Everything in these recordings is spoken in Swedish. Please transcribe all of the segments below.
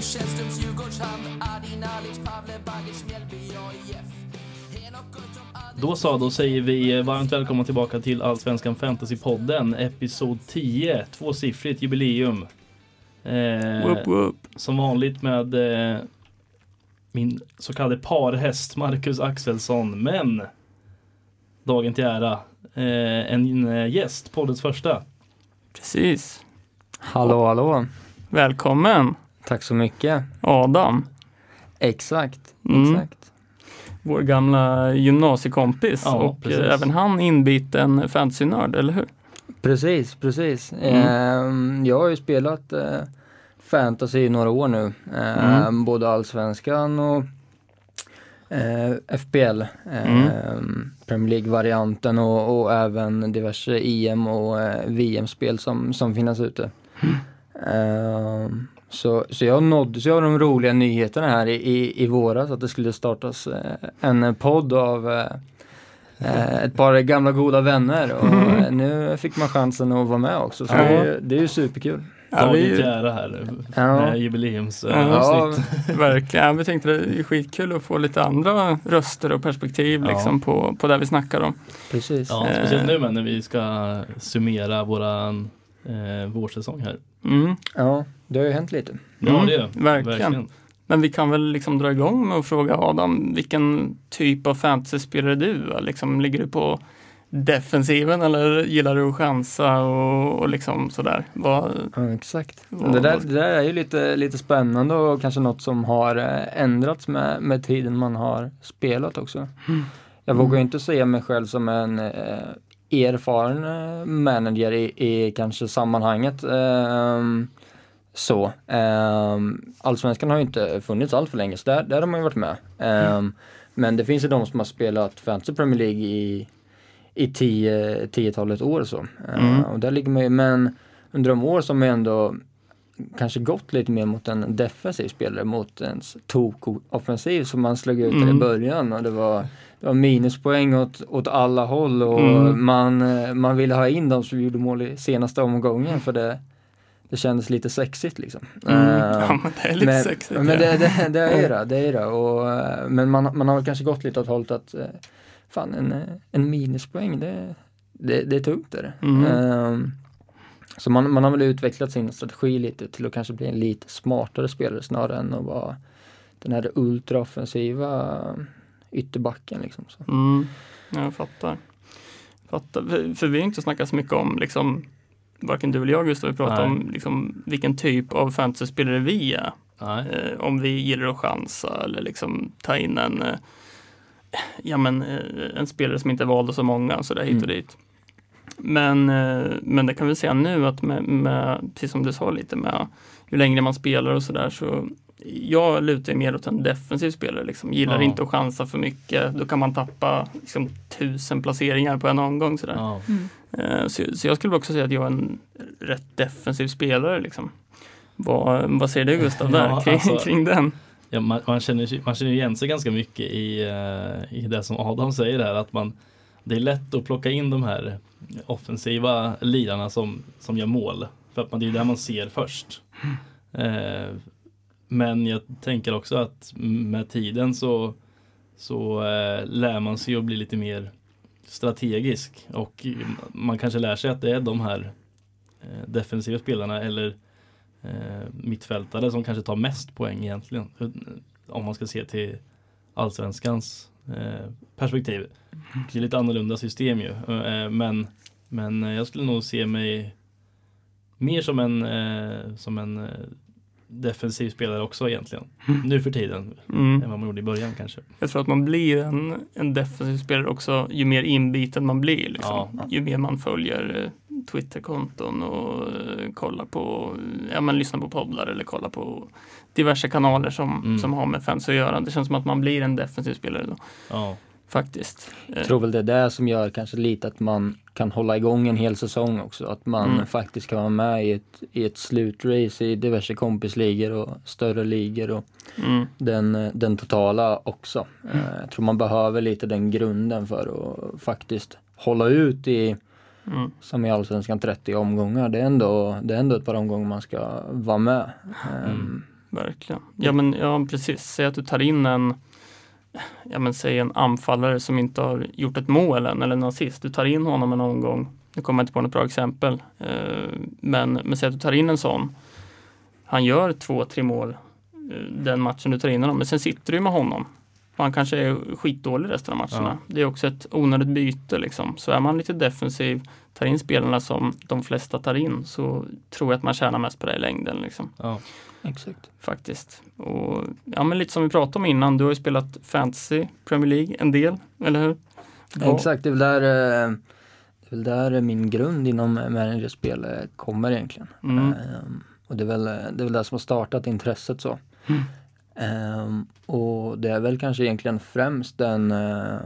Källströms Djurgårdshand, Adi Nalic, Pavle Bagic, Mjällby, AIF. Då så, då säger vi varmt välkomna tillbaka till Allsvenskan Fantasypodden, episod 10, tvåsiffrigt jubileum. Eh, Whoop, whoop. Som vanligt med eh, min så kallade parhäst Marcus Axelsson, men dagen till ära, eh, en eh, gäst, poddens första. Precis. Hallå, hallå. Välkommen Tack så mycket. Adam, Exakt, Mm. exakt. vår gamla gymnasiekompis Ja, och precis. eh, även han inbiten fantasynörd, eller hur? Precis, precis. Mm. Ehm, jag har ju spelat eh, fantasy i några år nu. Ehm, Mm. Både allsvenskan och eh, FBL. Mm. Ehm, Premier League-varianten och, och även diverse EM och VM-spel som, som finns ute. Mm. Så, så jag nåddes ju av de roliga nyheterna här i, i, i våras att det skulle startas eh, en podd av eh, eh, ett par gamla goda vänner och eh, nu fick man chansen att vara med också. Så Ja. det, är, ju- det är ju superkul. Ja, Dagen vi, till ära här Ja. med jubileumsavsnitt. Ja. verkligen. Ja, Vi tänkte det är skitkul att få lite andra röster och perspektiv Ja. liksom, på, på det vi snackar om. Precis. Ja, speciellt nu men när vi ska summera våran eh, vårsäsong här. Mm. Ja, det har ju hänt lite. Ja, Mm, det är verkligen. Men vi kan väl liksom dra igång med att fråga Adam, vilken typ av fantasyspelare är du? Liksom, ligger du på defensiven eller gillar du att chansa och, och liksom sådär? Vad, Ja, exakt. vad, Det där, det där är ju lite, lite spännande och kanske något som har eh, ändrats med, med tiden man har spelat också. Jag vågar ju inte säga mig själv som en eh, erfaren eh, manager i, i kanske sammanhanget. ehm, så. Um, Allsvenskan har ju inte funnits allt för länge, så där, där har man ju varit med. Ehm, Men det finns ju de som har spelat Fantasy Premier League i, i tio, tiotalet år så. Ehm, Mm. och där ligger man ju, men under de år som man ändå kanske gått lite mer mot en defensiv spelare mot en tok-offensiv som man slog ut där i Mm. början och det var, det var minuspoäng åt, åt alla håll och Mm. man, eh, man ville ha in de som gjorde mål i senaste omgången för det, det kändes lite sexigt liksom. Mm. Ehm, Ja, men det är lite men, sexigt. Men ja. det, det, det är det, det är det. Och, eh, men man, man har kanske gått lite åt hållet att eh, fan en, en minuspoäng det, det, det är tungt är det. Mm. Ehm, så man, man har väl utvecklat sin strategi lite till att kanske bli en lite smartare spelare snarare än att vara den här ultraoffensiva ytterbacken liksom. Så. Mm, jag fattar. fattar. För, för vi har inte snackat så mycket om, liksom, varken du eller jag Gustav, Nej. om liksom, vilken typ av fantasyspelare vi är. Eh, om vi gillar att chansa eller liksom ta in en, eh, ja, men, eh, en spelare som inte valde så många, så där hit och Mm. dit. Men, eh, men det kan vi säga nu att med, med, precis som du sa lite med ju längre man spelar och sådär så jag lutar mer åt en defensiv spelare. Liksom. Gillar Ja. inte att chansa för mycket. Då kan man tappa liksom, tusen placeringar på en omgång. Sådär. Ja. Eh, Så, så jag skulle också säga att jag är en rätt defensiv spelare. Liksom. Vad, vad säger du Gustav där Ja, kring, alltså- kring den? Ja, man, man, känner, man känner igen sig ganska mycket i, eh, i det som Adam säger här att man det är lätt att plocka in de här offensiva lirarna som, som gör mål. För att man, det är där man ser först. Eh, men jag tänker också att med tiden så, så eh, lär man sig att bli lite mer strategisk och man kanske lär sig att det är de här eh, defensiva spelarna eller eh, mittfältare som kanske tar mest poäng egentligen. Om man ska se till allsvenskans eh, perspektiv. Det är lite annorlunda system ju. Eh, men, men jag skulle nog se mig mer som en, eh, som en eh, defensiv spelare också egentligen. Nu för tiden Mm. än vad man gjorde i början kanske. Jag tror att man blir en, en defensiv spelare också ju mer inbiten man blir. Liksom. Ja. Ju mer man följer eh, Twitterkonton och eh, kollar på, ja men lyssnar på poddar eller kollar på diverse kanaler som, Mm. som har med fans att göra. Det känns som att man blir en defensiv spelare då, Ja, faktiskt. Jag tror väl det är det som gör kanske lite att man kan hålla igång en hel säsong också. Att man Mm. faktiskt kan vara med i ett, i ett slutrace i diverse kompisligor och större ligor och Mm. den, den totala också. Eh, Jag tror man behöver lite den grunden för att faktiskt hålla ut i Mm. som i Allsvenskan 30 omgångar. Det är ändå, det är ändå ett par omgångar man ska vara med. Mm. Ehm, Verkligen. Ja men ja, precis, säg att du tar in en Ja men säg en anfallare som inte har gjort ett mål än eller en assist. Du tar in honom en omgång. Nu kommer jag inte på något bra exempel. Eh, men, men säg att du tar in en sån. Han gör två, tre mål eh, den matchen du tar in honom. Men sen sitter du med honom. Och han kanske är skitdålig resten av matcherna. Det är också ett onödigt byte liksom. Så är man lite defensiv, tar in spelarna som de flesta tar in så tror jag att man tjänar mest på det i längden. Liksom Ja. Exakt. faktiskt. Och, ja, men lite som vi pratade om innan, du har ju spelat fantasy Premier League en del, eller hur? Vad- Exakt, det är väl där, eh, det är väl där min grund inom managerspel eh, kommer egentligen. Mm. Ehm, och det är, väl, det är väl det som har startat intresset så. Mm. Ehm, och det är väl kanske egentligen främst den, eh,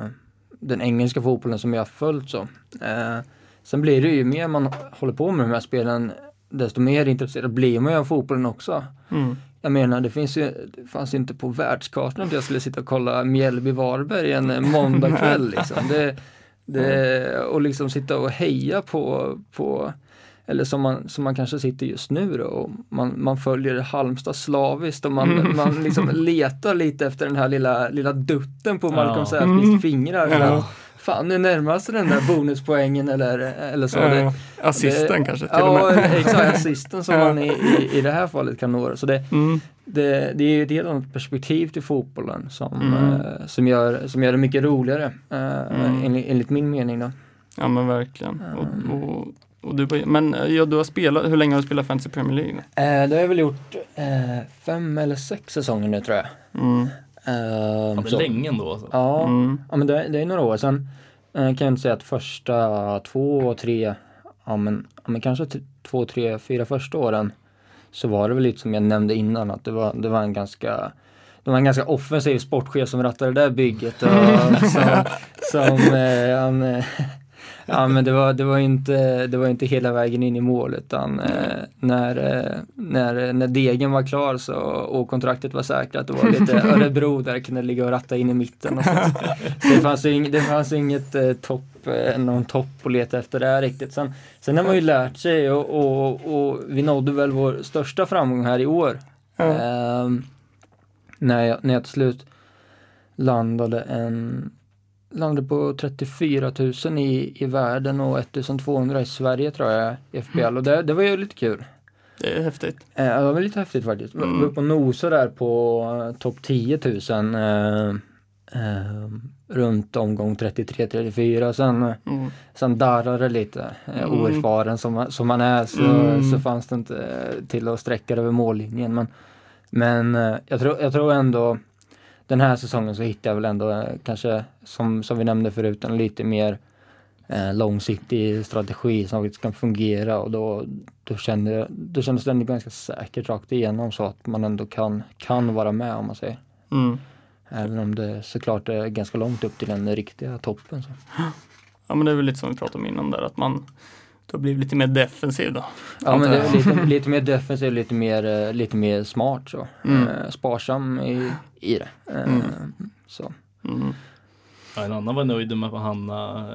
den engelska fotbollen som jag har följt så. Eh, sen blir det ju mer man håller på med de här spelen desto mer intresserad blir man ju av fotbollen också. Mm. Jag menar, det finns ju, det fanns ju inte på världskartan att jag skulle sitta och kolla Mjällby-Varberg en eh, måndagkväll liksom. Det, det, och liksom sitta och heja på, på eller som man, som man kanske sitter just nu då, och man, man följer Halmstad slaviskt och man, man liksom letar lite efter den här lilla, lilla dutten på Malcolm Ja. Säfqvists Mm. fingrar. Ja. Fan, nu närmar sig den där bonuspoängen eller, eller så. Det, Eh, assisten det- kanske till ja, och med. exakt, assisten som man i, i, i det här fallet kan nå. Så det, Mm. det, det är ju ett helt annat perspektiv till fotbollen som, Mm. eh, som, gör, som gör det mycket roligare eh, Mm. enligt, enligt min mening. Då. Ja men verkligen. Och, och, och du, men eh, ja, du har spelat, hur länge har du spelat Fantasy Premier League? Eh, det har jag väl gjort eh, fem eller sex säsonger nu tror jag. Mm. Eh, Ja, det är så- länge ändå. Alltså. Ja, Mm. ja men det, det är några år sedan. Eh, kan jag inte säga att första två, tre, ja men, ja, men kanske två, tre, fyra första åren så var det väl lite som jag nämnde innan att det var, det var en ganska det var en ganska offensiv sportchef som rattade det där bygget. Och, som, som eh, han, ja, men det var, det, var inte, det var inte hela vägen in i mål utan eh, när, eh, när, när degen var klar så, och kontraktet var säkrat, det var lite Örebro där kunde ligga och ratta in i mitten. Och sånt. det, fanns ing, det fanns inget eh, topp, eh, någon topp att leta efter där riktigt. Sen, sen har man ju lärt sig och, och, och vi nådde väl vår största framgång här i år. Ehm, när, jag, när jag till slut landade en landade på 34 000 i, i världen och 1200 i Sverige tror jag i FBL och det, det var ju lite kul. Det är häftigt. Eh, det var lite häftigt faktiskt. Vi Mm. var uppe och nosade där på eh, topp 10 000 eh, eh, runt omgång 33-34 sen eh, Mm. Sen darrade det lite. Eh, Mm. Oerfaren som, som man är så, Mm. så fanns det inte till att sträcka det över mållinjen. Men, men jag, tror, jag tror ändå den här säsongen så hittade jag väl ändå eh, kanske som, som vi nämnde förut en lite mer eh, långsiktig strategi som faktiskt kan fungera och då, då, kände, då kändes det ändå ganska säkert rakt igenom så att man ändå kan, kan vara med om man säger. Mm. Även om det såklart är ganska långt upp till den riktiga toppen. Så. Ja men det är väl lite som vi pratade om innan där att man då blir lite mer defensiv då. Ja men lite, lite mer defensiv, lite mer, eh, lite mer smart så. Mm. Eh, sparsam i, i det. Eh, Mm. Så. Mm. Ja, en annan var nöjd med att hamna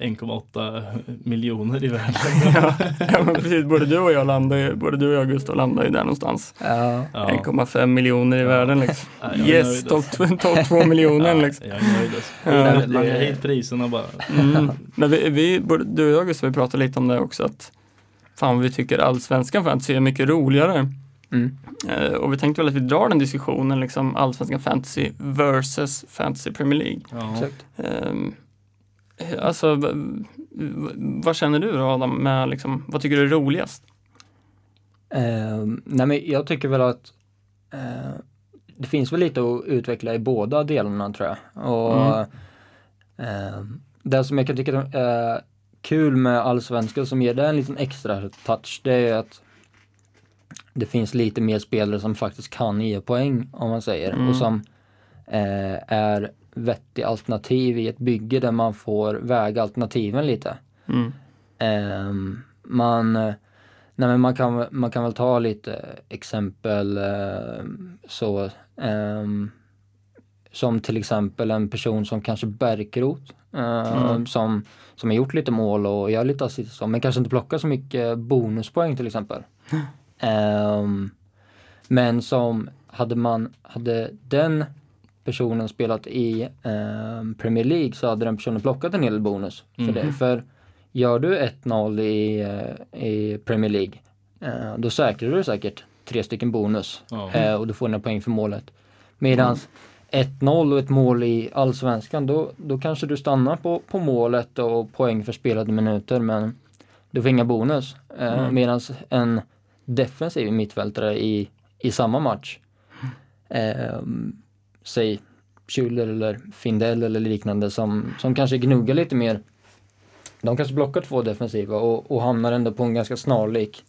1,8 miljoner i världen. ja, ja men precis, både du och jag landar ju, både du och jag Gustav landar ju där någonstans. Ja. Ja. 1,5 miljoner i Ja. världen liksom. Ja, Yes, topp alltså. top 2 miljoner liksom. Jag är nöjd alltså. Hit priserna bara. Mm. Men vi, vi, både du och jag Gustav, vi pratade lite om det också att fan vi tycker allsvenskan fantasy är mycket roligare. Mm. Eh, och vi tänkte väl att vi drar den diskussionen liksom allsvenskan fantasy versus fantasy Premier League. Ja. Alltså, vad känner du då Adam med liksom, vad tycker du är roligast? Eh, nej men jag tycker väl att eh, det finns väl lite att utveckla i båda delarna tror jag. Och eh, det som jag kan tycka är kul med allsvenskan som ger det en liten extra touch det är att det finns lite mer spelare som faktiskt kan ge poäng om man säger Mm. och som eh, är vettiga alternativ i ett bygge där man får väga alternativen lite. Mm. Ehm, man, eh, nej man, kan, man kan väl ta lite exempel eh, så. ehm, som till exempel en person som kanske Bärkroth eh, som, som har gjort lite mål och gör lite assist men kanske inte plockar så mycket bonuspoäng till exempel. Ehm, men som hade man, hade den personen spelat i ehm, Premier League så hade den personen plockat en hel bonus för det. För gör du 1-0 i, eh, i Premier League eh, då säkrar du säkert tre stycken bonus Ja. eh, och du får dina poäng för målet. Medans 1-0 och ett mål i Allsvenskan då, då kanske du stannar på, på målet och poäng för spelade minuter men du får inga bonus. Eh, Mm. Medan en defensiv mittfältare i, i samma match eh, säg Schüller eller Findell eller liknande som, som kanske gnuggar lite mer. De kanske blockar två defensiva och, och hamnar ändå på en ganska snarlik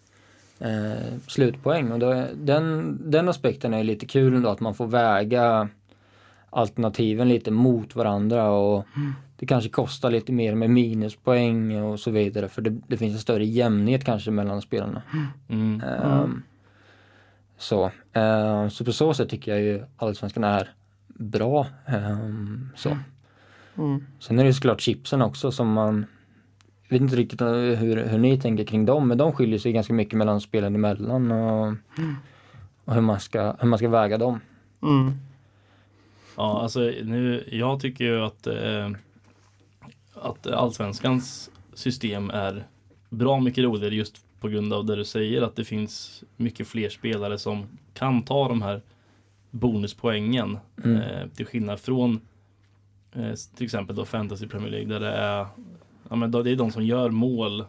eh, slutpoäng. Och då, den, den aspekten är lite kul ändå att man får väga alternativen lite mot varandra och det kanske kostar lite mer med minuspoäng och så vidare för det, det finns en större jämnhet kanske mellan spelarna. Mm. Ehm, så, ehm, så på så sätt tycker jag ju Allsvenskan är bra. Ehm, så. Mm. Sen är det såklart chipsen också som man jag vet inte riktigt hur, hur ni tänker kring dem, men de skiljer sig ganska mycket mellan spelen emellan och, och hur, man ska, hur man ska väga dem. Mm. Ja, alltså nu, jag tycker ju att, eh, att allsvenskans system är bra mycket roligare just på grund av det du säger att det finns mycket fler spelare som kan ta de här bonuspoängen. Mm. Eh, till skillnad från eh, till exempel då Fantasy Premier League där det är ja, men då, det är de som gör mål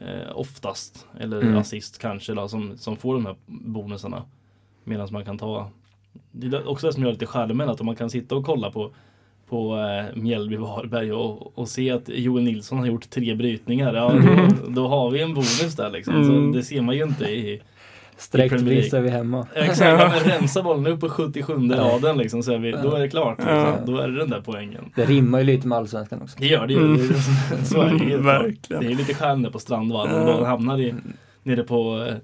eh, oftast eller Mm. assist kanske då, som, som får de här bonusarna. Medan man kan ta det är också det som gör lite charmen att om man kan sitta och kolla på på eh, Mjällby Varberg och, och se att Joel Nilsson har gjort tre brytningar. Ja, då, då har vi en bonus där liksom. Mm. Så det ser man ju inte i Sträckt League. visar vi hemma. Exakt, rensa bollen upp på 77 raden liksom, så är vi, då är det klart. Liksom. Då är det den där poängen. Det rimmar ju lite med Allsvenskan också. Det gör det ju. Mm. Det är- Så är det ju. Verkligen. Det är lite stjärnor på Strandvallen. Då man hamnar i, nere på, eh,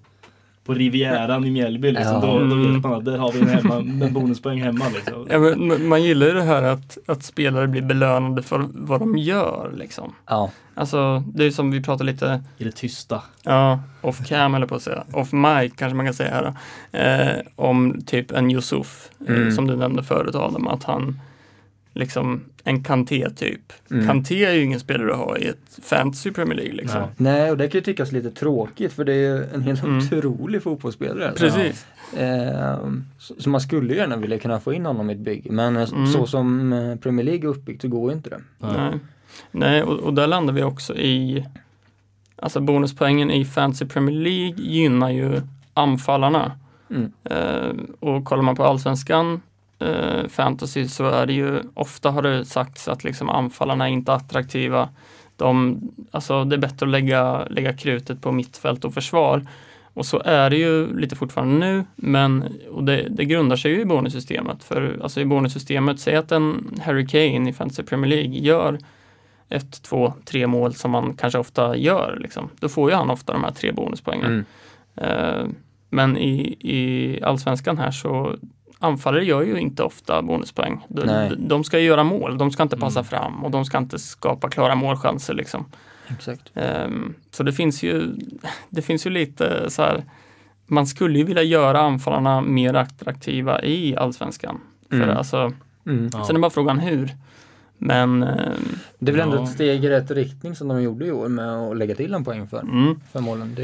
på Rivieran i Mjällby. Liksom. Ja. Då, då Mm. vet man att där har vi en, hemma, en bonuspoäng hemma. Liksom. Ja, men, man- gillar ju det här att, att spelare blir belönade för vad de gör. Liksom. Ja, Alltså, det är som vi pratade lite I det tysta. Ja, off cam eller på att säga. Off mic kanske man kan säga här. Eh, om typ en Yusuf, eh, Mm. som du nämnde förut Adam, att han liksom en Kanté typ. Mm. Kanté är ju ingen spelare att ha i ett fantasy Premier League liksom. Nej. nej och det kan ju tyckas lite tråkigt för det är ju en helt Mm. otrolig fotbollsspelare. Precis. Ehm, så, så man skulle ju gärna vilja kunna få in honom i ett bygge men eh, Mm. så som eh, Premier League är uppbyggt så går ju inte det. Ja. Nej, Nej och, och där landar vi också i Alltså bonuspoängen i Fantasy Premier League gynnar ju anfallarna. Mm. Eh, och kollar man på allsvenskan eh, fantasy så är det ju ofta har det sagts att liksom anfallarna är inte attraktiva. De, alltså det är bättre att lägga, lägga krutet på mittfält och försvar. Och så är det ju lite fortfarande nu, men och det, det grundar sig ju i bonussystemet. För alltså i bonussystemet, säg att en Harry Kane i Fantasy Premier League gör ett, två, tre mål som man kanske ofta gör. Liksom. Då får ju han ofta de här tre bonuspoängen. Mm. Eh, men i, i allsvenskan här så anfallare gör ju inte ofta bonuspoäng. De, Nej. de- ska ju göra mål, de ska inte passa Mm. fram och de ska inte skapa klara målchanser. Liksom. Exakt. Ehm, så det finns ju, det finns ju lite så här, man skulle ju vilja göra anfallarna mer attraktiva i allsvenskan. För Mm. alltså, Mm. Ja. Sen är bara frågan hur. Men ehm, Det är väl ändå Ja. ett steg i rätt riktning som de gjorde i år med att lägga till en poäng för, mm, för målen. Det,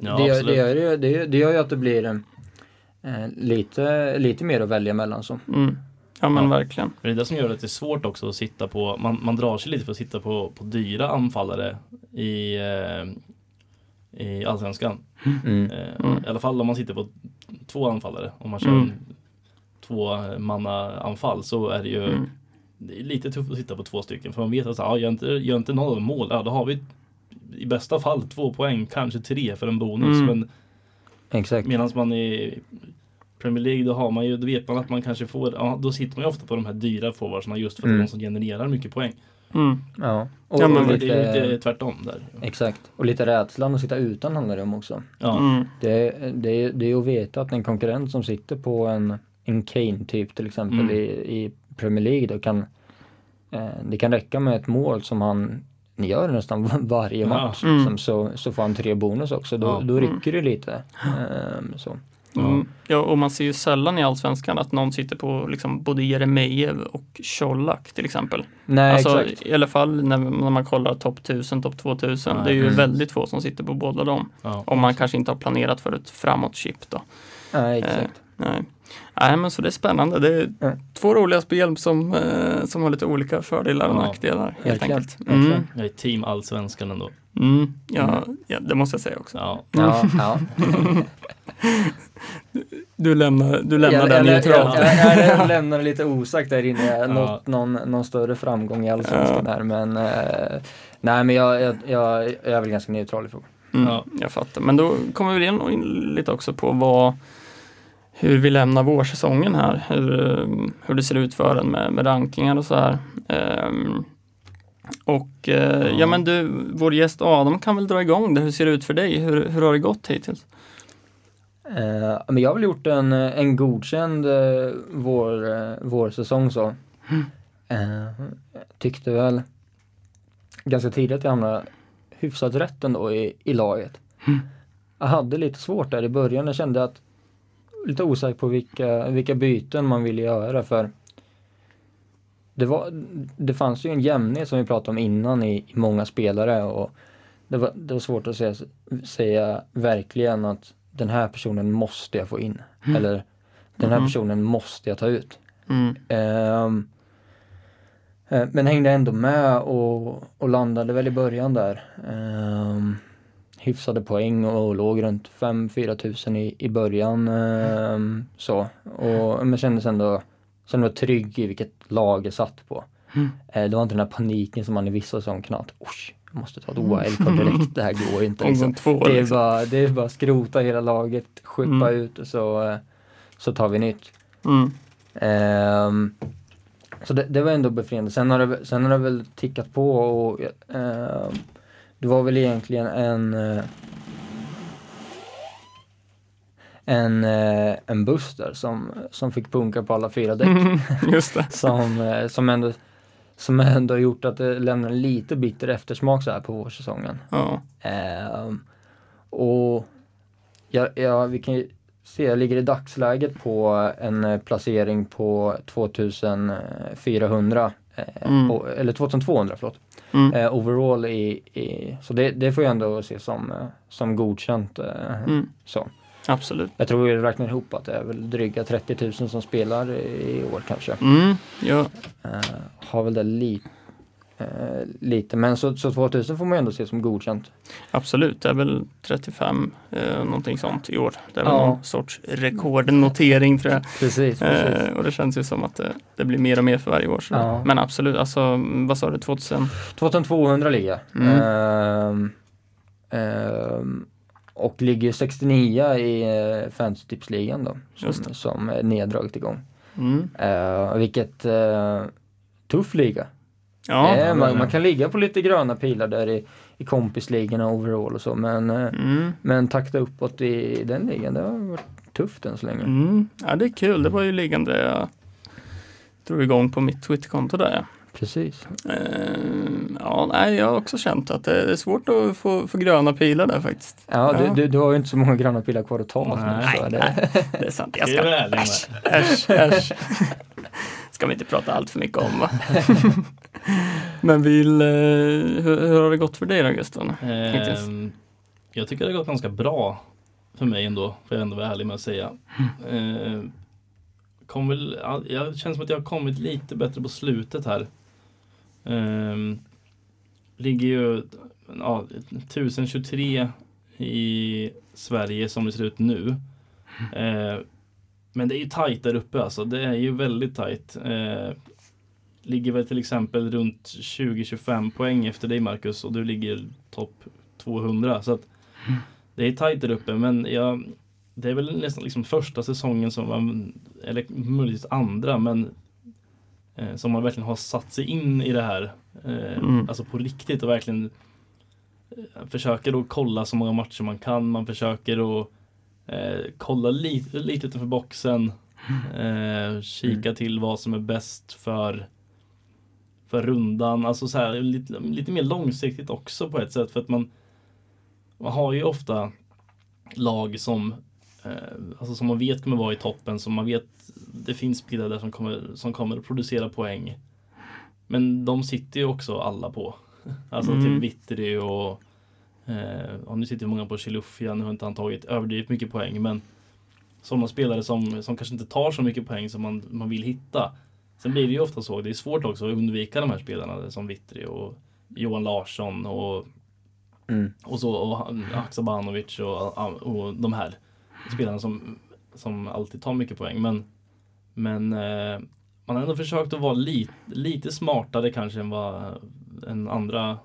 Ja, det, det, det, gör- det gör ju att det blir eh, lite, lite mer att välja mellan. Så. mm, ja men Ja. verkligen. Men det är det som gör att det är svårt också att sitta på, man, man drar sig lite för att sitta på, på dyra anfallare i, eh, i Allsvenskan. Mm. Eh, Mm. I alla fall om man sitter på två anfallare. Om man kör Mm. två manna anfall så är det ju Mm. det är lite tufft att sitta på två stycken. För man vet att ja, gör, inte, gör inte någon av dem mål, ja, då har vi i bästa fall två poäng, kanske tre för en bonus. Mm. Men Exakt. medan man i Premier League, då har man ju, då vet man att man kanske får, ja, då sitter man ju ofta på de här dyra forwardsarna just för att Mm. de som genererar mycket poäng. Mm. Ja. Och, Ja, men och lite, det är ju lite tvärtom där. Exakt. Och lite rädslan att sitta utan handlar det om också. Ja, Mm. Det, det, det är ju att veta att en konkurrent som sitter på en, en Kane typ till exempel Mm. i, i Premier League då kan eh, det kan räcka med ett mål som han gör nästan varje Ja. match Mm. liksom, så, så får han tre bonus också. Då, Ja. då rycker det lite. Ehm, så. Mm. Ja, och man ser ju sällan i Allsvenskan att någon sitter på liksom både Jeremejeff och Colak till exempel. Nej alltså exakt. i alla fall när, när man kollar topp 1000, topp 2000. Nej, det är ju precis. väldigt få som sitter på båda dem. Ja. Om man kanske inte har planerat för ett framåt-chip då. Nej, Eh, exakt. nej. nej, men så det är spännande. Det är Mm. två roliga spel som, eh, som har lite olika fördelar och Ja. nackdelar. Helt Verkligen, enkelt. Mm. Jag är team allsvenskan ändå. Mm. Ja, ja, det måste jag säga också. Ja. Ja, ja. Du lämnar, du lämnar jag, den jag, neutralt. Jag, jag, jag lämnar det lite osagt där inne. Jag har Ja. nått någon, någon större framgång i Allsvenskan här men eh, Nej men jag, jag, jag, jag är väl ganska neutral i frågan. Mm, Ja. Jag fattar. Men då kommer vi in lite också på vad, hur vi lämnar vårsäsongen här. Hur, eh, hur det ser ut för en med, med rankingar och så här. Ehm, och eh, ja. Ja. men du, vår gäst Adam kan väl dra igång det. Hur ser det ut för dig? Hur, hur har det gått hittills? Eh, men jag har väl gjort en, en godkänd eh, vår, eh, vårsäsong så. Eh, tyckte väl ganska tidigt att jag hamnade hyfsat rätt ändå i, i laget. Jag hade lite svårt där i början. Jag kände att lite osäker på vilka, vilka byten man ville göra för det, var, det fanns ju en jämnhet som vi pratade om innan i, i många spelare och det var, det var svårt att säga, säga verkligen att den här personen måste jag få in. Eller den här Mhm. personen måste jag ta ut. Mm. Eh, men hängde ändå med och, och landade väl i början där. Um, hyfsade poäng och låg runt 5-4 tusen i, i början. ehm, så. Och, men kändes ändå kände mig trygg i vilket lag jag satt på. Mm. Eh, det var inte den här paniken som man i vissa säsonger kan ha. Att, "Oj, Jag måste ta ett OL-kort direkt, det här går inte. Liksom. Det är, liksom. bara, det är bara skrota hela laget, skippa Mm. ut och så, eh, så tar vi nytt. Mm. Ehm, så det, det var ändå befriande. Sen har det, sen har det väl tickat på och ehm, det var väl egentligen en eh, en, eh, en buss där som, som fick punka på alla fyra däck. Mm. Som, som, ändå, som ändå har gjort att det lämnar en lite bitter eftersmak så här på vårsäsongen. Ja. Ehm, och ja, ja, vi kan ju se, jag ligger i dagsläget på en eh, placering på 2400 eh, Mm. på, eller 2200 förlåt, Mm. eh, overall i, i så det, det får jag ändå se som, eh, som godkänt. Eh, Mm. så. Absolut. Jag tror vi räknar ihop att det är väl dryga 30 000 som spelar i år kanske. Mm. Ja. Eh, har väl det li, eh, lite, men så, så 2000 får man ju ändå se som godkänt. Absolut, det är väl 35 eh, någonting sånt i år. Det är väl Ja. någon sorts rekordnotering tror jag. Precis, precis. Eh, och det känns ju som att det, blir mer och mer för varje år. Ja. Men absolut, alltså vad sa du, 2000? 2200 ligger. Mm. Och ligger 69 i uh, Fantasy-tipsligan då. Som, som är neddraget igång. Mm. Uh, vilket uh, tuff liga. Ja, Eh, man, ja. man kan ligga på lite gröna pilar där i, i kompisligorna overall och så men, eh, mm. men takta uppåt i den ligan det har varit tufft än så länge. Mm. ja, det är kul. Det var ju liggande jag drog igång på mitt Twitterkonto där. Precis. Eh, ja, nej, jag har också känt att det är svårt att få, få gröna pilar där faktiskt. Ja, Ja. Du, du, du har ju inte så många gröna pilar kvar att ta. Nej, så det, Det är sant. Jag Det är ska, väl äsch, äsch, äsch. Ska vi inte prata allt för mycket om va? Men vill, eh, hur, hur har det gått för dig då Gustav? Hittills. Ehm, jag tycker det har gått ganska bra för mig ändå, får jag ändå vara ärlig med att säga. Ehm, kom väl, ja, jag känner som att jag har kommit lite bättre på slutet här. Ehm, ligger ju ja, 1023 i Sverige som det ser ut nu. Eh, men det är ju tajt där uppe alltså. Det är ju väldigt tajt. Eh, ligger väl till exempel runt 20-25 poäng efter dig Marcus och du ligger topp 200. Så att det är tajt där uppe men jag, det är väl nästan liksom första säsongen som man, eller möjligtvis andra men som man verkligen har satt sig in i det här. Eh, Mm. Alltså på riktigt och verkligen eh, försöker att kolla så många matcher man kan. Man försöker att eh, kolla lite, lite utanför boxen. Eh, kika till vad som är bäst för för rundan, alltså så här, lite, lite mer långsiktigt också på ett sätt för att man man har ju ofta lag som eh, alltså som man vet kommer vara i toppen, som man vet det finns spelare där som kommer, som kommer att producera poäng. Men de sitter ju också alla på. Alltså Mm. typ Vittry och eh, ja, nu sitter många på Chilufya, nu har inte han tagit överdrivet mycket poäng men sådana spelare som, som kanske inte tar så mycket poäng som man, man vill hitta. Sen blir det ju ofta så, det är svårt också att undvika de här spelarna som Vittry och Johan Larsson och Mm. och så och Haksabanovic och, och de här spelarna som, som alltid tar mycket poäng. Men, men eh, man har ändå försökt att vara lite, lite smartare kanske än vad än andra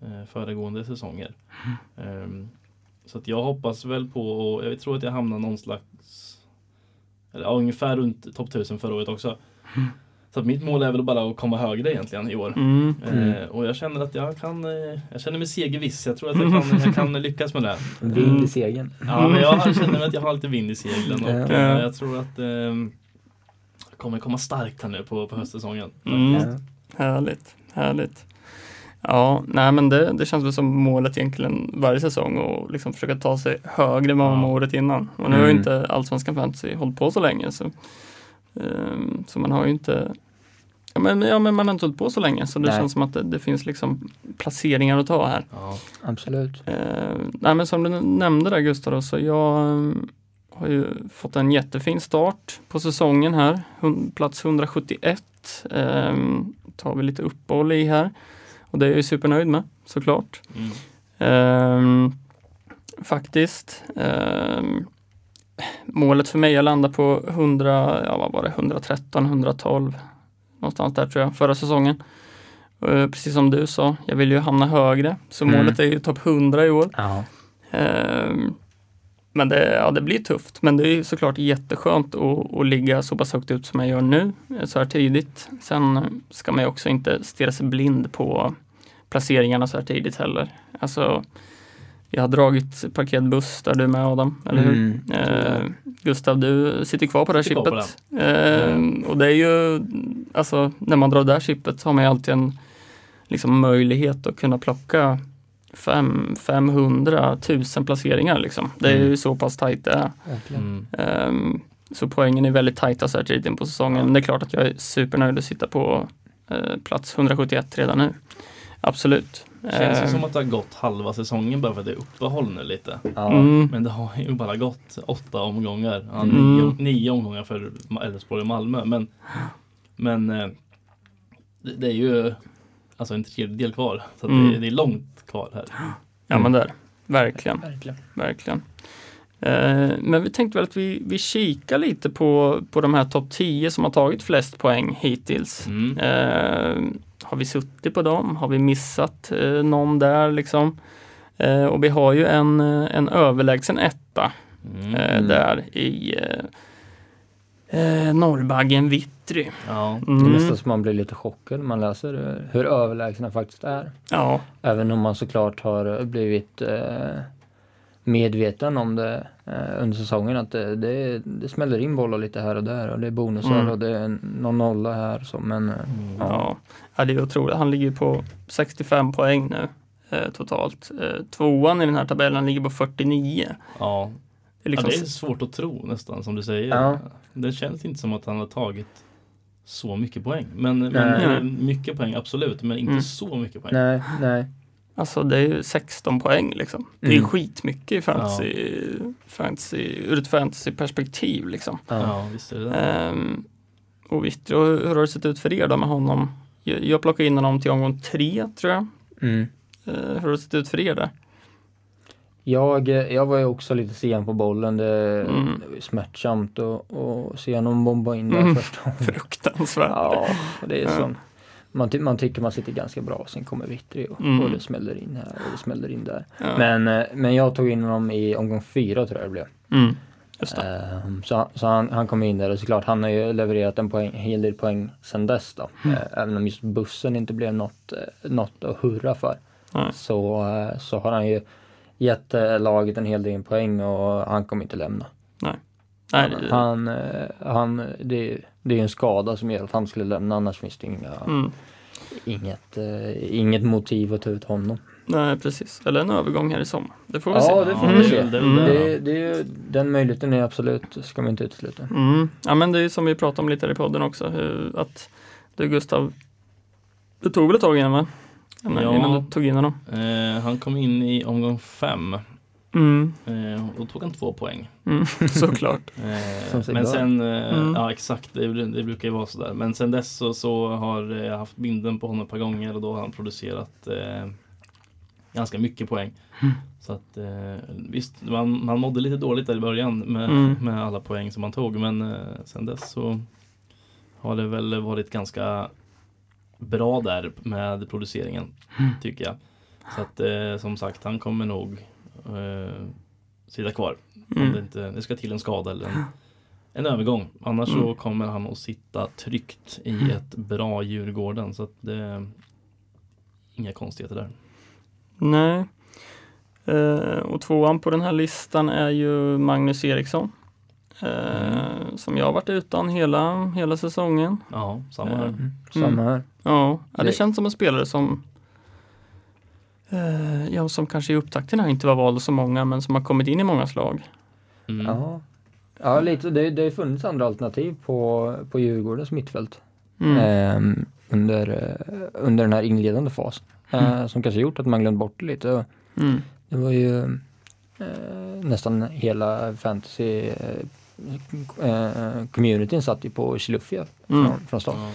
eh, föregående säsonger. Ehm, så att jag hoppas väl på, och jag tror att jag hamnar någon slags, eller ja, ungefär runt topp 1000 förra året också. Så mitt mål är väl bara att komma högre egentligen i år. Mm. Eh, och jag känner att jag kan, eh, jag känner mig segerviss. Jag tror att jag kan, jag kan lyckas med det. Vind i segern. Ja, men jag känner att jag har lite vind i seglen och eh, jag tror att eh, jag kommer komma starkt här nu på, på höstsäsongen. Mm. Härligt, härligt. Ja, nej men det, det känns väl som målet egentligen varje säsong och liksom försöka ta sig högre än vad man var året innan. Och nu har ju Mm. inte Allsvenskan Fantasy hållit på så länge så, ehm, så man har ju inte Ja men, ja men man har inte hållit på så länge så det Nej. känns som att det, det finns liksom placeringar att ta här. Ja. Absolut. Eh, nej men som du nämnde där Gustav, då, så jag eh, har ju fått en jättefin start på säsongen här. Plats 171 eh, tar vi lite uppehåll i här. Och det är jag ju supernöjd med såklart. Mm. Ehm, faktiskt. Ehm, målet för mig är att landa på 100, ja vad var det, 113, 112. Någonstans där tror jag, förra säsongen. Eh, precis som du sa, jag vill ju hamna högre. Så Mm. målet är ju topp 100 i år. Ja. Ehm, men det, ja, det blir tufft. Men det är såklart jätteskönt att, att ligga så pass högt ut som jag gör nu, eh, så här tidigt. Sen ska man ju också inte stirra sig blind på placeringarna så här tidigt heller. Alltså, jag har dragit paketbuss där du är med Adam, eller hur? Mm. Eh, Gustav, du sitter kvar på det här Sitter kvar på chippet. Eh, och det är ju, alltså när man drar det här chippet så har man ju alltid en liksom, möjlighet att kunna plocka fem, 500 000 placeringar liksom. Det är ju Mm. så pass tajt det är. Mm. Ehm, så poängen är väldigt tajta så här tidigt in på säsongen. Men det är klart att jag är supernöjd att sitta på eh, plats 171 redan nu. Absolut. Känns det Ehm, som att det har gått halva säsongen bara för att det är uppehåll nu lite. Mm, Men det har ju bara gått åtta omgångar. Ja, Mm. nio, nio omgångar för Elfsborg och Malmö. Men, men eh, det, är ju alltså en tredjedel kvar. Så att Mm. det, det är långt kvar här. ja men det är det. Verkligen. Verkligen. Verkligen. Eh, men vi tänkte väl att vi, vi kikar lite på, på de här topp 10 som har tagit flest poäng hittills. Mm. Eh, har vi suttit på dem? Har vi missat eh, någon där liksom? Eh, och vi har ju en, eh, en överlägsen etta Mm. eh, där i eh, eh, Norrbaggen Vittry. Ja. Det är Mm. nästan som man blir lite chockad när man läser hur överlägsna faktiskt är. Ja, Även om man såklart har blivit eh, medveten om det eh, under säsongen att det, det, det smäller in bollar lite här och där och det är bonusar Mm. och det är någon nolla här så men eh, Mm. ja. ja, det är otroligt. Han ligger på 65 poäng nu eh, totalt. Eh, tvåan i den här tabellen ligger på 49. Ja. Det är liksom, ja, det är svårt att tro nästan som du säger. Ja. Det känns inte som att han har tagit så mycket poäng. Men, men eh, mycket poäng absolut, men inte Mm. så mycket poäng. nej, nej. Alltså det är ju 16 poäng liksom. Det är Mm. skitmycket i fantasy, fantasy, ur ett fantasyperspektiv liksom. Ja. Ja, visst är det. Ehm, och och hur har det sett ut för er då med honom? Jag, jag plockade in honom till omgång tre tror jag. Mm. Ehm, hur har det sett ut för er där? Jag, jag var ju också lite sen på bollen. Det, Mm. var ju smärtsamt att se honom bomba in där Mm. första gången. Fruktansvärt. Ja, det är Ja. Man, ty- man tycker man sitter ganska bra, sen kommer Vittry och, Mm. och det smäller in här och det smäller in där. Ja. Men, eh, men jag tog in honom i omgång fyra tror jag det blev. Mm. Ehm, så så han, han kom in där och såklart han har ju levererat en poäng, hel del poäng sen dess då. Mm. Eh, även om just bussen inte blev något, eh, något att hurra för. Nej. Så, så har han ju gett laget en hel del poäng och han kommer inte lämna. Nej, det- Han, han, det, det är en skada som gör att han skulle lämna annars finns det inga, mm. inget, eh, inget motiv att ta ut honom. Nej, precis. Eller en övergång här i sommar. Det får vi Ja, se. det får Mm. vi se. Mm. det. Det, är ju, den möjligheten är absolut, ska man inte utesluta. Mm. Ja men det är ju som vi pratade om lite här i podden också, hur, att du Gustav, det tog väl ett tag innan va? Innan, Ja. innan du tog in honom. Eh, han kom in i omgång fem. Mm. Eh, och då tog han två poäng. Mm. Såklart. Eh, men sen, eh, Mm. ja exakt, det, det brukar ju vara sådär. Men sen dess så, så har jag haft binden på honom ett par gånger och då har han producerat eh, ganska mycket poäng. Mm. Så att eh, visst, man, man mådde lite dåligt där i början med, Mm. med alla poäng som man tog. Men eh, sen dess så har det väl varit ganska bra där med produceringen Mm. tycker jag. Så att eh, som sagt, han kommer nog eh, sitta kvar. Om Mm. det, inte, det ska till en skada eller en, en övergång. Annars så Mm. kommer han att sitta tryggt i ett bra Djurgården. Så att det inga konstigheter där. Nej. Eh, och tvåan på den här listan är ju Magnus Eriksson. Eh, Som jag har varit utan hela, hela säsongen. Ja, samma här. Mm. Samma här. Ja, ja, det Det- känns som en spelare som eh, Ja, som kanske i upptakten här inte var vald så många men som har kommit in i många slag. Mm. Ja, ja lite, det, det har funnits andra alternativ på, på Djurgårdens mittfält Mm. ehm, under, eh, under den här inledande fasen. Eh, som kanske gjort att man glömt bort det lite. Mm. Det var ju eh, nästan hela fantasy eh, eh, communityn satt ju på Chilufya Mm. från, från start. Ja.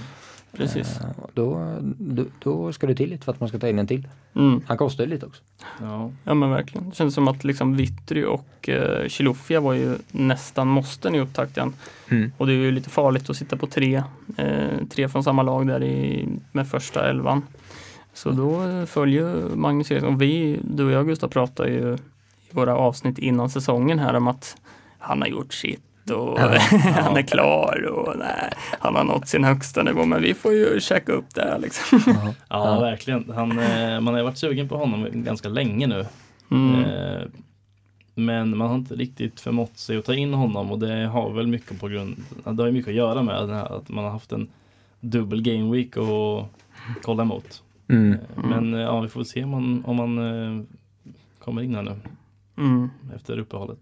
Precis. Eh, och då, då, då ska det till lite för att man ska ta in en till. Mm. Han kostar ju lite också. Ja. Ja men verkligen. Det känns som att liksom Vittry och eh, Chilufya var ju nästan måsten i upptakten. Och det är ju lite farligt att sitta på tre, eh, tre från samma lag där i, med första elvan. Så då eh, följer Magnus Eriksson. Vi, du och jag Gustav pratar ju i våra avsnitt innan säsongen här om att han har gjort sitt och han är klar och nej, han har nått sin högsta nivå. Men vi får ju checka upp det här liksom. Ja, Ja. verkligen. Han, eh, man har ju varit sugen på honom ganska länge nu. Mm. Eh, Men man har inte riktigt förmått sig att ta in honom och det har väl mycket på grund, det har ju mycket att göra med här, att man har haft en dubbel game week och kolla emot. Mm. Eh, Men ja, vi får se om man, om man kommer in här nu Mm. efter uppehållet.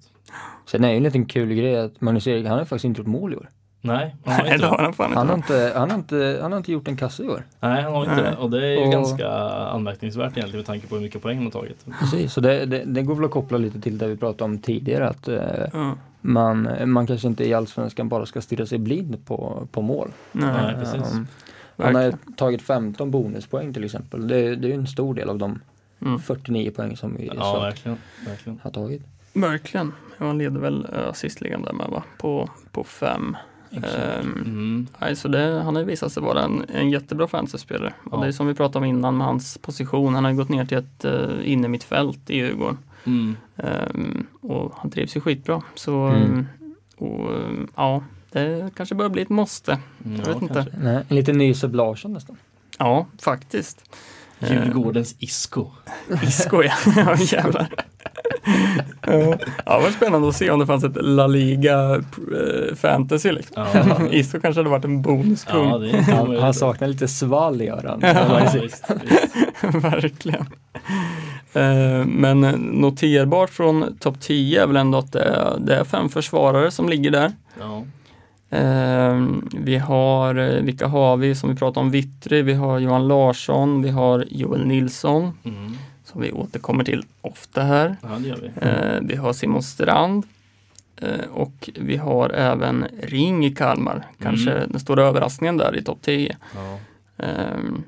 Sen är det ju en liten kul grej att Magnus Erik, han har faktiskt inte gjort mål i år. Nej, han har Nej, inte har han Han har inte. han har inte, han har inte gjort en kasse i år. Nej, han har inte Nej. det. Och det är ju Och- ganska anmärkningsvärt egentligen med tanke på hur mycket poäng han har tagit. Precis, så det, det, det går väl att koppla lite till det vi pratade om tidigare att eh, Ja. man, man kanske inte i Allsvenskan bara ska stirra sig blind på, på mål. Nej. Nej, precis. Um, han har Verkligen. tagit 15 bonuspoäng till exempel. Det, det är ju en stor del av de Mm. 49 poäng som vi Ja, så verkligen. verkligen. har tagit. Verkligen. Han leder väl uh, assistligan där med va? På, på fem. Ehm, Mm. nej, så det, han har ju visat sig vara en, en jättebra fantasyspelare. Och Ja. det är som vi pratade om innan med hans position. Han har gått ner till ett uh, innermittfält i Djurgården. Mm. Ehm, och han trivs ju skitbra. Så Mm. och, ehm, ja, det kanske börjar bli ett måste. Mm, Jag ja, vet inte. Nej, en liten ny Seb Larsson nästan. Ja, faktiskt. Ehm, Djurgårdens Isco. Isco ja, ja jävlar. Ja, det var spännande att se om det fanns ett La Liga eh, fantasy. Liksom. Ja, Isco kanske hade varit en bonuskung. ja det Han, han saknar lite svall gör han. Ja, visst, visst. Verkligen. Eh, men noterbart från topp 10 är väl ändå att det är, det är fem försvarare som ligger där. Ja. Eh, vi har, eh, vilka har vi som vi pratar om? Vittry, vi har Johan Larsson, vi har Joel Nilsson Mm. Som vi återkommer till ofta här. ja, det gör vi. Eh, vi har Simon Strand eh, och vi har även Ring i Kalmar. Kanske Mm. den stora överraskningen där i topp 10. Ja. Ehm,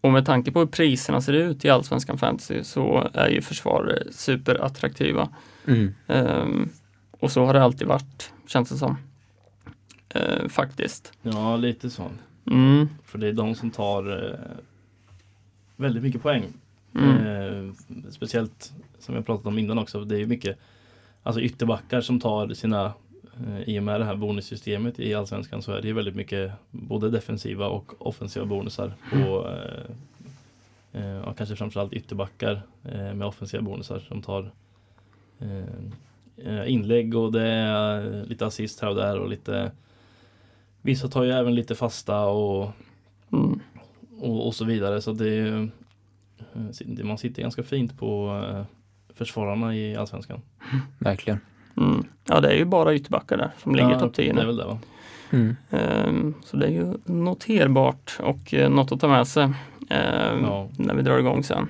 och med tanke på hur priserna ser ut i Allsvenskan Fantasy så är ju försvarare superattraktiva. Mm. Ehm, och så har det alltid varit, känns det som. Eh, faktiskt. ja, lite så. Mm, För det är de som tar eh, väldigt mycket poäng. Mm, Eh, speciellt som jag pratat om innan också. Det är ju mycket alltså ytterbackar som tar sina eh, i och med det här bonussystemet i Allsvenskan så är det ju väldigt mycket både defensiva och offensiva bonusar på eh, eh, och kanske framförallt ytterbackar eh, med offensiva bonusar som tar eh, eh, inlägg och det är eh, lite assist här och där och lite Vissa tar ju även lite fasta och, Mm. och, och så vidare så det är eh, Man sitter ganska fint på eh, försvararna i Allsvenskan. Verkligen. Mm. Ja, det är ju bara ytterbackar där som ligger topp 10 Det är väl det va? Mm. Ehm, Så det är ju noterbart och eh, något att ta med sig ehm, Ja. när vi drar igång sen.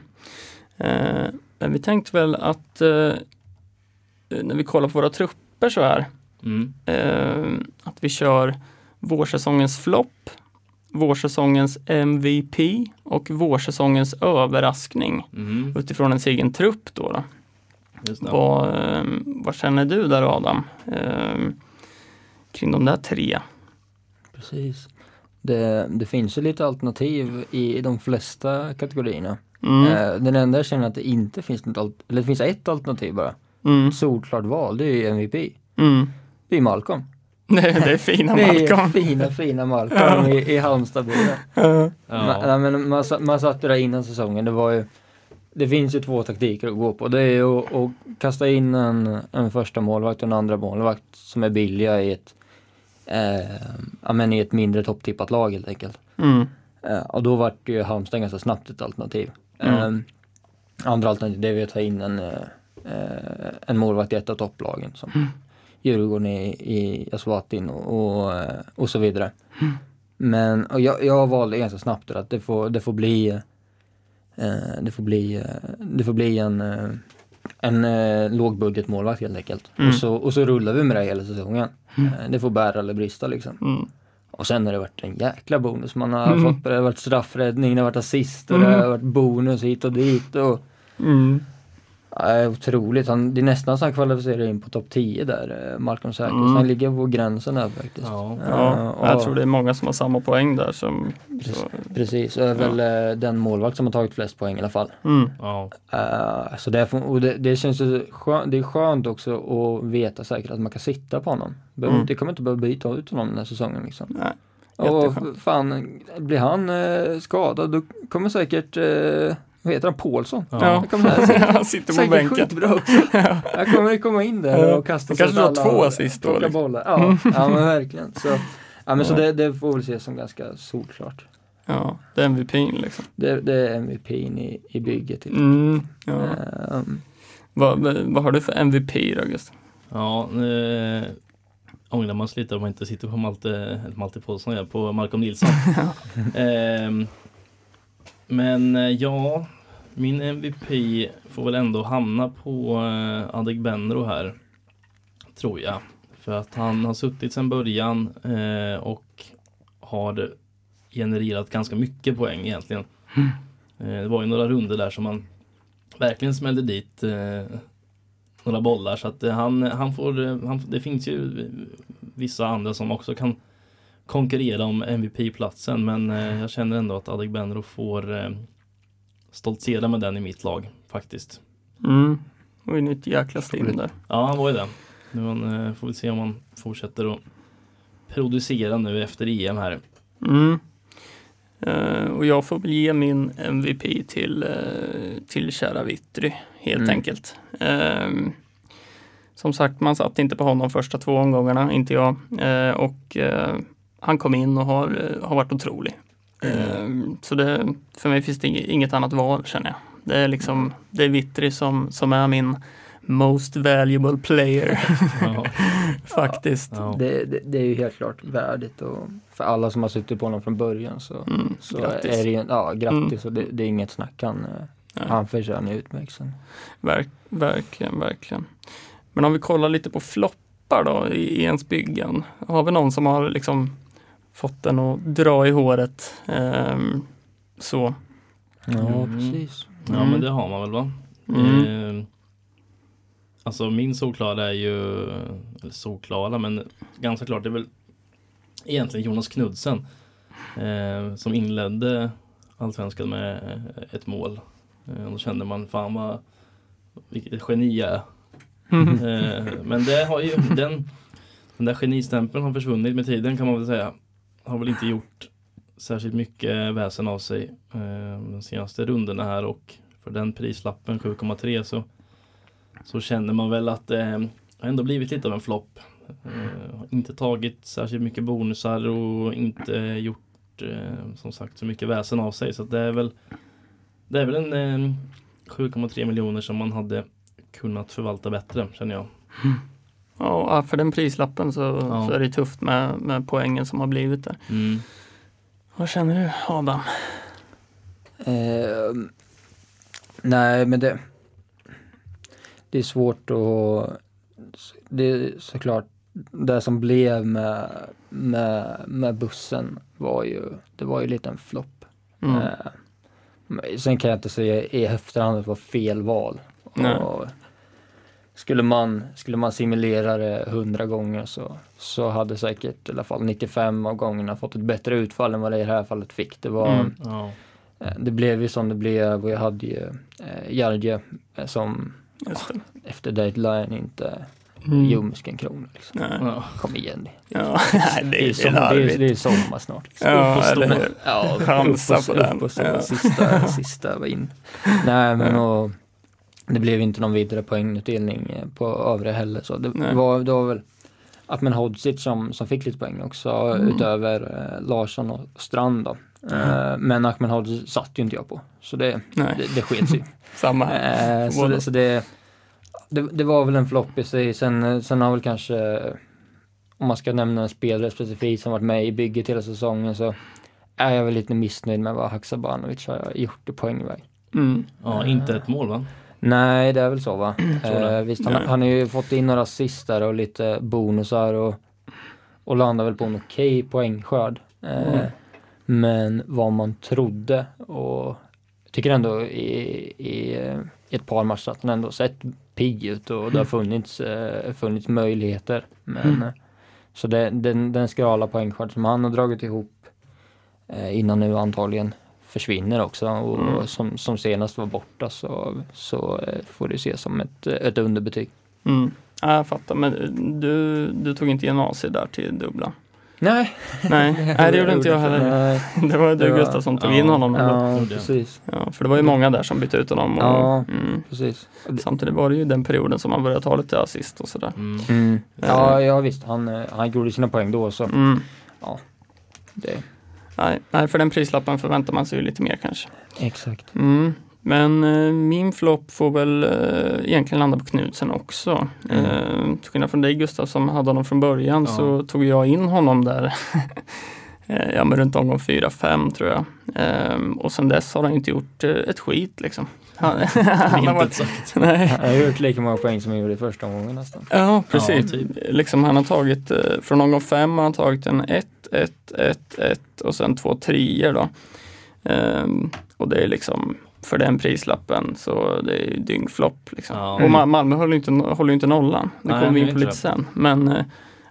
Ehm, Men vi tänkte väl att eh, när vi kollar på våra trupper så här Mm. att vi kör vårsäsongens flopp, vårsäsongens MVP och vårsäsongens överraskning Mm. utifrån en egen trupp då. då. Vad, ehm, vad känner du där Adam? Ehm, kring de där tre? Precis. Det, det finns ju lite alternativ i de flesta kategorierna. Mm. Eh, Den enda jag känner att det inte finns något, eller det finns ett alternativ bara. Mm. Solklart val, det är ju MVP. Mm. Det är Malcolm. Det, det är fina Det Malcolm. är fina, fina Malcolm i, i Halmstadbyn. Ja. Ja. Nej, men man, sa- man satt ju där innan säsongen, det var ju Det finns ju två taktiker att gå på. Det är ju att, att kasta in en, en första målvakt och en andra målvakt som är billiga i ett eh, ja, men i ett mindre topptippat lag helt enkelt. Mm. Eh, och då vart ju Halmstad ganska snabbt ett alternativ. Mm. Eh, andra alternativ det är att ta in en, eh, eh, en målvakt i ett av topplagen som Mm. Djurgården i, i Aswatin och, och, eh, och så vidare. Men och jag, jag valde ganska snabbt det att det får, det får bli eh, det får bli, eh, det får bli en, eh, en eh, lågbudgetmålvakt helt enkelt. Mm. Och, så, och så rullar vi med det hela säsongen. Eh, det får bära eller brista liksom. Mm. Och sen har det varit en jäkla bonus man har Mm. fått. Det har varit straffräddning, det har varit assist och det Mm. har varit bonus hit och dit. Och, Mm. Ja, otroligt. Han, det är nästan så han kvalificerar in på topp 10 där, eh, Malcolm Säkers. Mm. Han ligger på gränsen där faktiskt. Ja. Ja, och- jag tror det är många som har samma poäng där. Som, så, Precis, och är väl eh, den målvakt som har tagit flest poäng i alla fall. mm. Ja. Eh, så därför, och det, det känns ju skönt, det är skönt också att veta säkert att man kan sitta på honom. Behöver, Mm. Det kommer inte behöva byta ut honom den här säsongen liksom. Nej, Och jätteskönt. fan, blir han eh, skadad då kommer säkert, eh, vad heter han, Paulsson? Ja. Han kommer här, Han sitter på säkert bänken. skitbra också. Han kommer komma in där och kasta kanske sig drar alla två assist då, liksom. bollar. Ja, ja men verkligen. Så, ja, men så det, det får väl ses som ganska solklart. Ja, det är MVPn liksom. Det, det är MVP i, i bygget. Till. Mm. Ja. Ehm, Vad, vad har du för MVP då August? Ja, eh, ångrar man sig lite om man inte sitter på Malte, Malte Paulsson, på Malcolm Nilsson. Ehm, men eh, ja, min MVP får väl ändå hamna på eh, Adegbenro här. Tror jag. För att han har suttit sedan början eh, och har genererat ganska mycket poäng egentligen. Eh, det var ju några runder där som man verkligen smällde dit eh, några bollar så att eh, han, han får, eh, han, det finns ju vissa andra som också kan konkurrera om MVP-platsen men eh, jag känner ändå att Adegbenro får eh, stoltsera med den i mitt lag faktiskt. Mm. Och in i ett jäkla stim där. Ja, han var ju det. Nu man, eh, får vi se om han fortsätter att producera nu efter EM här. Mm. Eh, och jag får väl ge min MVP till, uh, till kära Vittry helt Mm. enkelt. Ehm, som sagt, man satt inte på honom första två omgångarna, inte jag. Eh, och han kom in och har, eh, har varit otrolig. Ehm, så det, för mig finns det inget, annat val känner jag. Det är liksom, det är Vittry som, som är min most valuable player Ja, faktiskt. ja. det, det, det är ju helt klart värdigt och för alla som har suttit på honom från början så, Mm, så grattis. är det ju, ja grattis och det, det är inget snack. Han, eh, Nej. han förtjänar utmärkelsen. Verk, verkligen, verkligen. Men om vi kollar lite på floppar då i, i ens byggen. Har vi någon som har liksom fått den att dra i håret? Ehm, så. Ja, Mm. precis. ja Mm. men det har man väl va? Mm. Eh, alltså min solklara är ju, eller solklara men ganska klart det är väl egentligen Jonas Knudsen eh, som inledde Allsvenskan med ett mål. Eh, och då kände man fan vad vilket geni jag är. Eh, men det har ju den, den där genistämpeln har försvunnit med tiden kan man väl säga. Har väl inte gjort särskilt mycket väsen av sig eh, de senaste rundorna här och för den prislappen 7,3 så så känner man väl att det har ändå blivit lite av en flopp. Eh, har inte tagit särskilt mycket bonusar och inte gjort eh, som sagt så mycket väsen av sig. Så att det är väl Det är väl en eh, 7,3 miljoner som man hade kunnat förvalta bättre känner jag. Mm. Ja, för den prislappen så, Ja. så är det tufft med, med poängen som har blivit där. Mm. Vad känner du Adam? Eh, nej, men det, det är svårt att... Det är såklart, det som blev med, med, med bussen var ju, det var ju lite en flopp. Mm. Eh, sen kan jag inte säga i efterhand att det var fel val. Nej. Och skulle, man, skulle man simulera det hundra gånger så, så hade säkert i alla fall 95 av gångerna fått ett bättre utfall än vad det i det här fallet fick. Det var Mm. Ja. Eh, Det blev ju som det blev och jag hade ju eh, Jarje eh, som Just det. efter deadline inte Mm. ljumsken krona. Liksom. Ja. Kom igen. Ja, nej, det, Det är, som, det, är, larvigt. det är sommar snart. Liksom. Ja, eller hur? Ja, Chansa upp och- på den. upp och Ja. sista, sista var in. Nej men och, det blev inte någon vidare poängutdelning eh, på övre heller så det Nej. var, det var väl Atmen Hodzic som, som fick lite poäng också Mm. utöver eh, Larsson och Strand då. Eh, men Ahmed Hodzic satt ju inte jag på så det, Nej, det, det sket sig. samma här. Eh, så det, så det, det, det var väl en flopp i sig. Sen, sen har väl kanske, om man ska nämna en spelare specifikt som varit med i bygget hela säsongen så är jag väl lite missnöjd med vad Haksabanovic har gjort i poängväg. Mm. ja, inte ett mål va? Nej, det är väl så va? Eh, visst, han, han har ju fått in några assist där och lite bonusar och, och landar väl på en okej poängskörd. Eh, Mm. Men vad man trodde och jag tycker ändå i, i, i ett par matcher att han ändå sett pigg ut och det har funnits, eh, funnits möjligheter. Men, Mm. eh, Så det, den, den skrala poängskörd som han har dragit ihop eh, innan nu antagligen försvinner också och Mm. som, som senast var borta så, så eh, får det ses som ett, ett underbetyg. Mm. Ja, jag fattar, men du, du tog inte gymnasiet där till dubbla? Nej, Nej, nej det gjorde inte jag heller. Nej. Det var du Det var- Gustav som tog ja, in honom. Ja, precis. Ja, för det var ju många där som bytte ut honom. Och, Ja. mm. precis. Samtidigt var det ju den perioden som man började ta lite assist och sådär. Mm. Mm. Ja, ja visst, han, eh, han gjorde sina poäng då så Mm. det, Nej, nej, för den prislappen förväntar man sig ju lite mer kanske. exakt. Mm. Men eh, min flopp får väl eh, egentligen landa på Knutsen också. Mm. Eh, till skillnad från dig Gustav som hade honom från början Ja. så tog jag in honom där eh, ja, men runt omgång 4-5 tror jag. Eh, och sen dess har han inte gjort eh, ett skit liksom. Han, han har Inte varit, sagt. nej. Han har gjort lika många poäng som han gjorde i första omgången nästan. Ja, precis. Ja, typ. liksom, han har tagit, eh, från omgång 5 har han tagit en 1, 1, 1, 1 och sen två treor då. Ehm, och det är liksom för den prislappen så det är dyngflopp. Liksom. Ja. Och Ma- Malmö håller ju inte, håller inte nollan. Det kommer vi in på lite det. sen. Men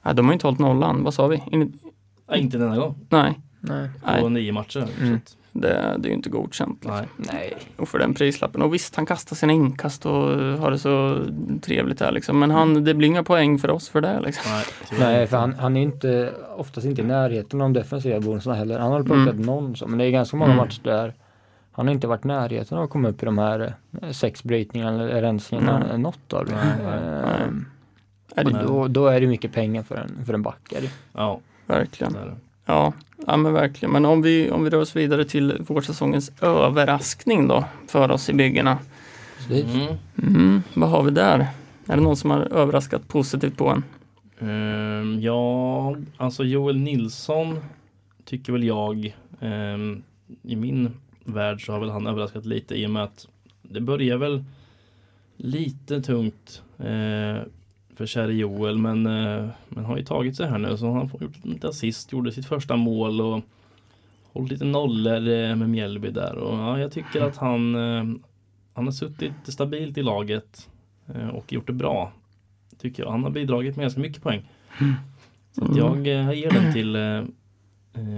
ja, de har ju inte hållit nollan. Vad sa vi? In, Ja, inte denna gång. nej, Nej. Nej. På nio matcher. Mm. Det, det är ju inte godkänt. Liksom. nej. Nej. Och för den prislappen. Och visst, han kastar sina inkast och eh, har det så trevligt där liksom. Men han, det blir inga poäng för oss för det liksom. Nej, Nej, för han, han är inte oftast inte i närheten av de defensiva bonusarna heller. Han har Mm. plockat någon så, men det är ganska många Mm. matcher där han har inte varit i närheten av att komma upp i de här eh, sex brytningarna eller rensningarna, Nej. något av det. Ehm, det, Nej. då, då är det mycket pengar för en, för en back. Ja, verkligen. Ja, ja men verkligen. Men om vi, om vi rör oss vidare till vårsäsongens överraskning då för oss i byggena. Mm. Mm, vad har vi där? Är det någon som har överraskat positivt på en? Ehm, ja, alltså Joel Nilsson tycker väl jag ehm, i min värld så har väl han överraskat lite i och med att det börjar väl lite tungt eh, för käre Joel men, eh, men har ju tagit sig här nu så han har gjort lite assist, gjorde sitt första mål och hållit lite nollor eh, med Mjällby där och ja, jag tycker att han eh, han har suttit stabilt i laget och gjort det bra tycker jag. Han har bidragit med ganska mycket poäng. Så att jag ger den till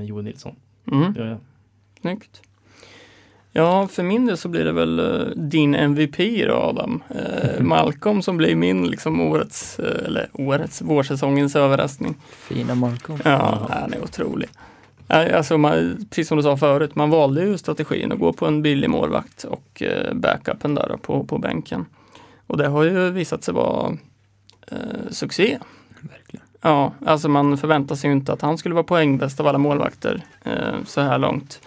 Joel Nilsson. Mm, Ja, ja. snyggt. Ja, för min del så blir det väl eh, din MVP då Adam. Eh, Malcolm som blir min liksom årets, eh, eller årets, vårsäsongens överraskning. fina Malcolm. Ja, han är otrolig. Alltså, man, precis som du sa förut, man valde ju strategin att gå på en billig målvakt och eh, backupen där på, på bänken. Och det har ju visat sig vara eh, succé. Verkligen. Ja, alltså man förväntar sig ju inte att han skulle vara poängbäst av alla målvakter eh, så här långt.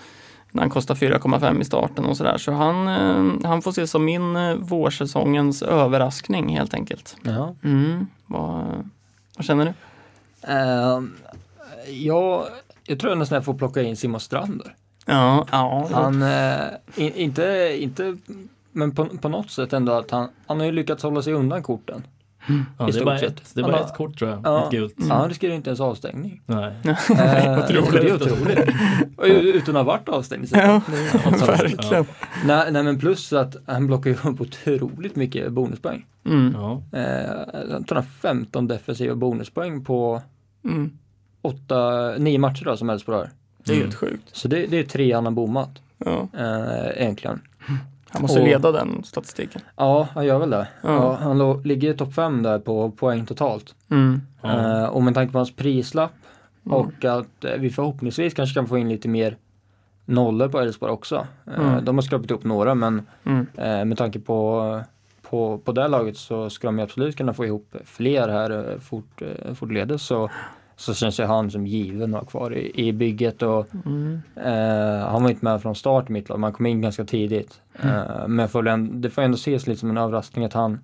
När han kostar 4,5 i starten och sådär. Så han, eh, han får ses som min eh, vårsäsongens överraskning helt enkelt. Ja. Mm, vad, vad känner du? Ehm, jag, jag tror nästan jag får plocka in Simon Strander. Ja, ja. Han, eh, in, inte, inte, men på, på något sätt ändå att han, han har ju lyckats hålla sig undan korten. Ja, det är bara ett, det är bara ett kort tror jag. Ja. Ett gult. Mm. Han riskerar inte ens avstängning. Nej. Eh, Otroligt. Det är otroligt. Utan att ha varit avstängd. Ja, Ja. verkligen. Nej, nej men plus att han plockar ju upp otroligt mycket bonuspoäng. Mm, Ja. Eh, jag tror han har 15 defensiva bonuspoäng på mm. åtta, nio matcher då som helst på det här. Det är Mm. helt sjukt. Så det, det är tre han har bommat Ja, eh, egentligen. Han måste Och- leda den statistiken. Ja, han gör väl det. Ja. Ja. han låg, ligger i topp 5 där på poäng totalt. Mm. Eh, och med tanke på hans prislapp Mm. och att eh, vi förhoppningsvis kanske kan få in lite mer nollor på Elfsborg också. Mm. De har skrapat upp några men Mm. eh, med tanke på, på, på det laget så ska de absolut kunna få ihop fler här fort, fortledes. Så, så känns ju han som given att ha kvar i, i bygget och Mm. Eh, han var inte med från start i mitt lag, man kom in ganska tidigt. Eh, men får ändå, det får ändå ses lite som en överraskning att han,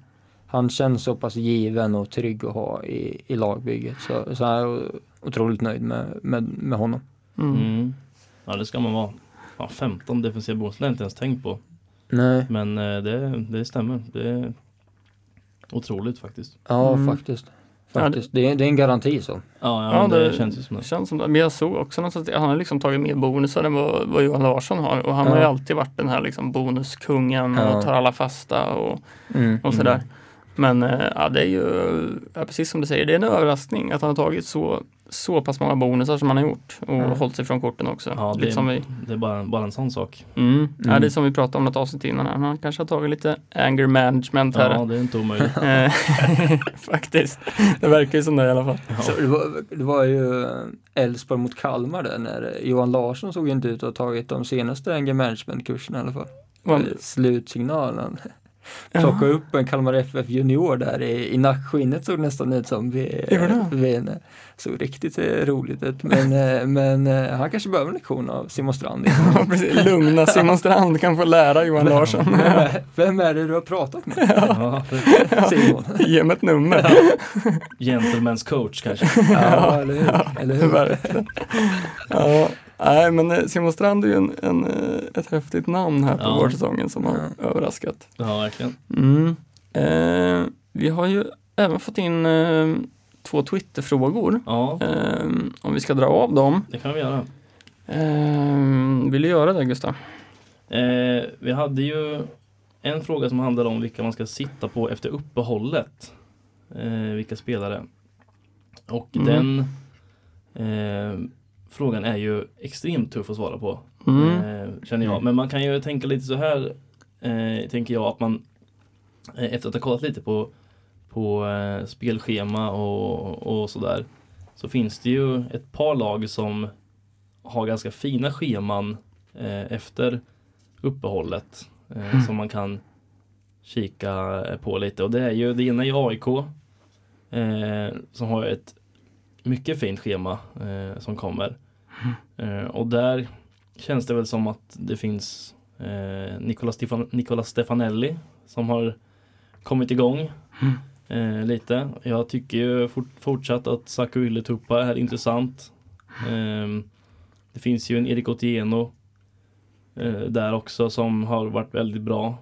han känns så pass given och trygg att ha i, i lagbygget. Så, så jag är otroligt nöjd med, med, med honom. Mm. Mm. Ja det ska man vara. Fan, 15 defensiva bonus det har jag inte ens tänkt på. Nej, Men eh, det, det stämmer. Det är otroligt faktiskt. ja Mm. Faktiskt. Ja. Det, är, det är en garanti så. Ja, ja, Ja, det, det känns ju som Det känns som det. Men jag såg också någonstans att han har liksom tagit mer bonusar än vad, vad Johan Larsson har. Och han Ja. har ju alltid varit den här liksom bonuskungen Ja. och tar alla fasta och, Mm. och sådär. Mm. Men eh, ja, det är ju, ja, precis som du säger, det är en överraskning att han har tagit så, så pass många bonusar som han har gjort och Ja. hållit sig från korten också. Ja, Lite det, som vi, det är bara, bara en sån sak. mm. Ja, Mm. det är som vi pratade om något avsnitt innan. här. Han kanske har tagit lite anger management här. Ja, det är inte omöjligt. Eh, Faktiskt. Det verkar ju som det i alla fall. Så det, var, det var ju eh, Elfsborg mot Kalmar där när Johan Larsson såg inte ut att ha tagit de senaste anger management-kurserna i alla fall. Vad- Eh, Slutsignalen. Plocka upp en Kalmar FF junior där i, i nackskinnet såg nästan ut som vi, Gjorde det? vi en, såg riktigt eh, roligt ut. Men, eh, men eh, han kanske behöver en lektion av Simon Strand. Ja, precis. Lugna Simon Strand kan få lära Johan Larsson. Vem är, vem är det du har pratat med? Ja, det- Simon. Ge mig ett nummer. gentleman's coach kanske. Ja, eller hur? Eller hur? Ja, nej, men eh, Simon Strand är ju en, en, eh, ett häftigt namn här på Ja. vårsäsongen som har överraskat. Ja, verkligen. Mm. Eh, vi har ju även fått in eh, två Twitterfrågor. Ja, Eh, om vi ska dra av dem. det kan vi göra. Eh, vill du göra det Gustav? Eh, vi hade ju en fråga som handlade om vilka man ska sitta på efter uppehållet. Eh, vilka spelare. Och Mm. den eh, frågan är ju extremt tuff att svara på. Mm. Eh, känner jag. Men man kan ju tänka lite så här. Eh, tänker jag att man eh, efter att ha kollat lite på, på spelschema och, och sådär. Så finns det ju ett par lag som har ganska fina scheman efter uppehållet. Eh, Mm. Som man kan kika på lite. Och det är ju, det ena är AIK. Som har ett mycket fint schema eh, som kommer. Eh, och där känns det väl som att det finns eh, Nicola, Stefan, Nicola Stefanelli som har kommit igång eh, lite. Jag tycker ju fort, fortsatt att Saku Yllätuppa är intressant. Eh, det finns ju en Erik Otieno eh, där också som har varit väldigt bra.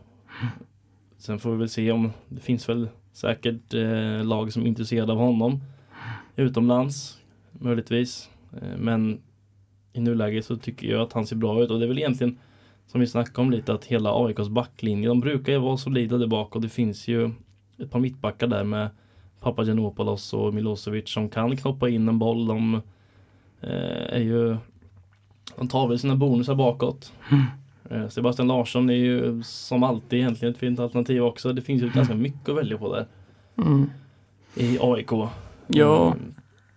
Sen får vi väl se om det finns väl säkert eh, lag som är intresserade av honom utomlands möjligtvis. Eh, men i nuläget så tycker jag att han ser bra ut och det är väl egentligen som vi snackade om lite att hela AIKs backlinje, de brukar ju vara solida där bak och det finns ju ett par mittbackar där med Papagiannopoulos och Milosevic som kan knoppa in en boll. De eh, är ju de tar väl sina bonusar bakåt. Eh, Sebastian Larsson är ju som alltid egentligen ett fint alternativ också. Det finns ju ganska mycket att välja på där Mm. i AIK. Ja, Mm,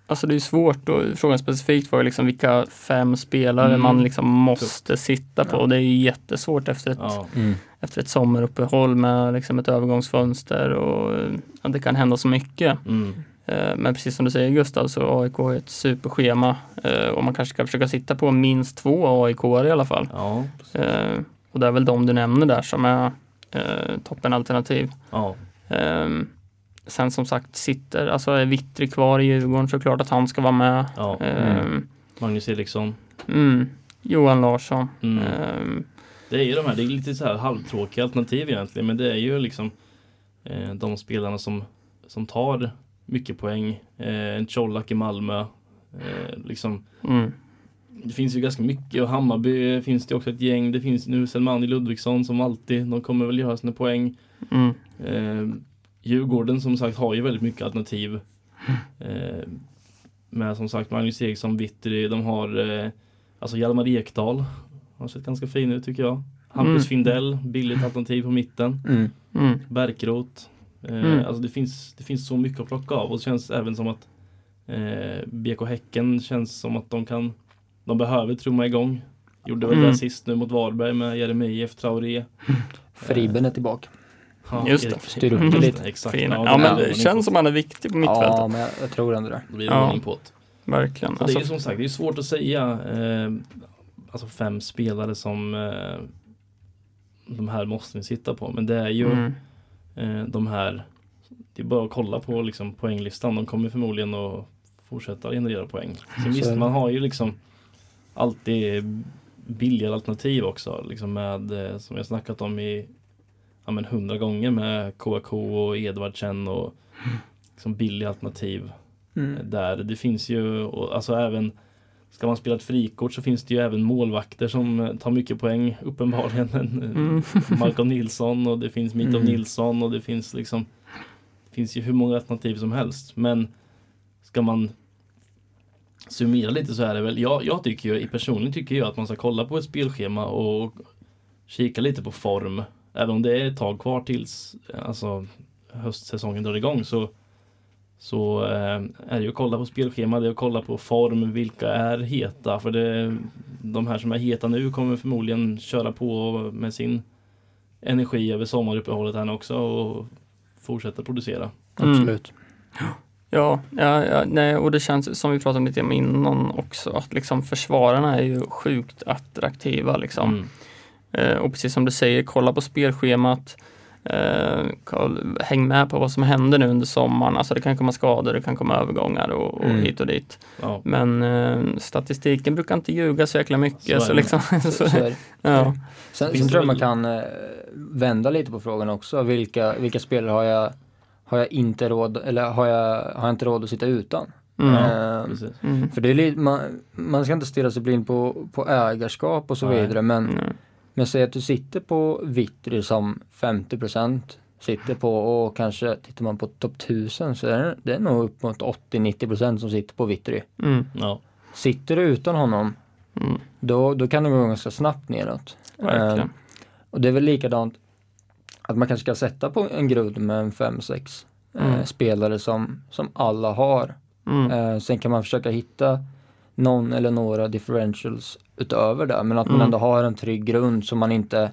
alltså det är svårt och frågan specifikt var ju liksom vilka fem spelare Mm. man liksom måste sitta på. Ja. Det är ju jättesvårt efter ett, ja. Mm. efter ett sommaruppehåll med liksom ett övergångsfönster och ja, det kan hända så mycket. Mm. Eh, Men precis som du säger Gustav så AIK är ett superschema eh, och man kanske ska försöka sitta på minst två AIK i alla fall. Ja, Eh, Och det är väl de du nämner där som är toppenalternativ. ja, Ehm, Sen som sagt sitter, alltså är Vittry kvar i Djurgården så är det klart att han ska vara med. ja. Ehm, Magnus Eriksson. mm, Johan Larsson. Mm. Ehm, Det är ju de här, det är lite så här halvtråkiga alternativ egentligen, men det är ju liksom eh, de spelarna som, som tar mycket poäng. Eh, en Colak i Malmö. Eh, liksom, mm, det finns ju ganska mycket och Hammarby finns det också ett gäng. Det finns nu Selmani Ludvigsson som alltid, de kommer väl göra sina poäng. mm, Eh, Djurgården som sagt har ju väldigt mycket alternativ. Eh, med som sagt Magnus Eriksson, Vittry, de har eh, alltså Hjalmar Ekdal. Har sett ganska fin ut tycker jag. Hampus Mm. Findell, billigt alternativ på mitten. Mm. mm, Bärkroth. Eh, Mm. Alltså det finns, det finns så mycket att plocka av och det känns även som att eh, BK Häcken känns som att de kan De behöver trumma igång. Gjorde väl Mm. det sist nu mot Varberg med Jeremejeff, Traoré. Friben är tillbaka. Ja, Just det. Styr upp Mm. det lite. Exakt. fin. Ja, men det det känns som han är viktig på mittfältet. Ja, men jag, tror ändå det. Då blir det Ja. på det. Verkligen. Så det är Alltså, som sagt, det är svårt att säga eh, Alltså fem spelare som eh, De här måste vi sitta på men det är ju mm, eh, de här Det är bara att kolla på liksom, poänglistan. De kommer förmodligen att fortsätta generera poäng. Sen Så är visst, det. man har ju liksom alltid billigare alternativ också. Liksom med, eh, som jag snackat om i ja, men hundra gånger med KK och Edvardsen och liksom billiga alternativ. Mm. Där det finns ju, alltså även Ska man spela ett frikort så finns det ju även målvakter som tar mycket poäng uppenbarligen. mm, Malcolm Nilsson och det finns Mitov Mm. Nilsson och det finns liksom Det finns ju hur många alternativ som helst men Ska man Summera lite så är det väl, jag, jag tycker ju personligen tycker jag att man ska kolla på ett spelschema och Kika lite på form Även om det är ett tag kvar tills Alltså Höstsäsongen drar igång så Så eh, är det ju att kolla på spelschema, det är att kolla på form, vilka är heta för det De här som är heta nu kommer förmodligen köra på med sin energi över sommaruppehållet här också och fortsätta producera. Mm. Absolut. Ja, ja, ja, nej, och det känns som vi pratade om lite om innan också, att liksom försvararna är ju sjukt attraktiva liksom. Mm. Eh, och precis som du säger, kolla på spelschemat. Eh, häng med på vad som händer nu under sommaren. Alltså det kan komma skador, det kan komma övergångar och, och Mm. hit och dit. Ja, Men eh, statistiken brukar inte ljuga så jäkla mycket. Så Så, liksom, Så, så, så är det. ja. Sen, sen tror jag man kan vända lite på frågan också. Vilka, vilka spelare har jag, har jag inte råd, eller har jag, har jag inte råd att sitta utan? Mm. Precis. Mm. för det är lite, man, man ska inte stirra sig blind på, på ägarskap och så Nej. vidare. Men, Mm. Men säg att du sitter på Vittry som 50% sitter på och kanske tittar man på topp 1000 så är det, det är nog upp mot 80-90% som sitter på Vittry. Mm. Ja, Sitter du utan honom Mm. då, då kan det gå ganska snabbt neråt. Eh, och det är väl likadant att man kanske ska sätta på en grund med en 5-6 Mm. eh, spelare som, som alla har. Mm. Eh, sen kan man försöka hitta någon eller några differentials utöver det men att man Mm. ändå har en trygg grund så man inte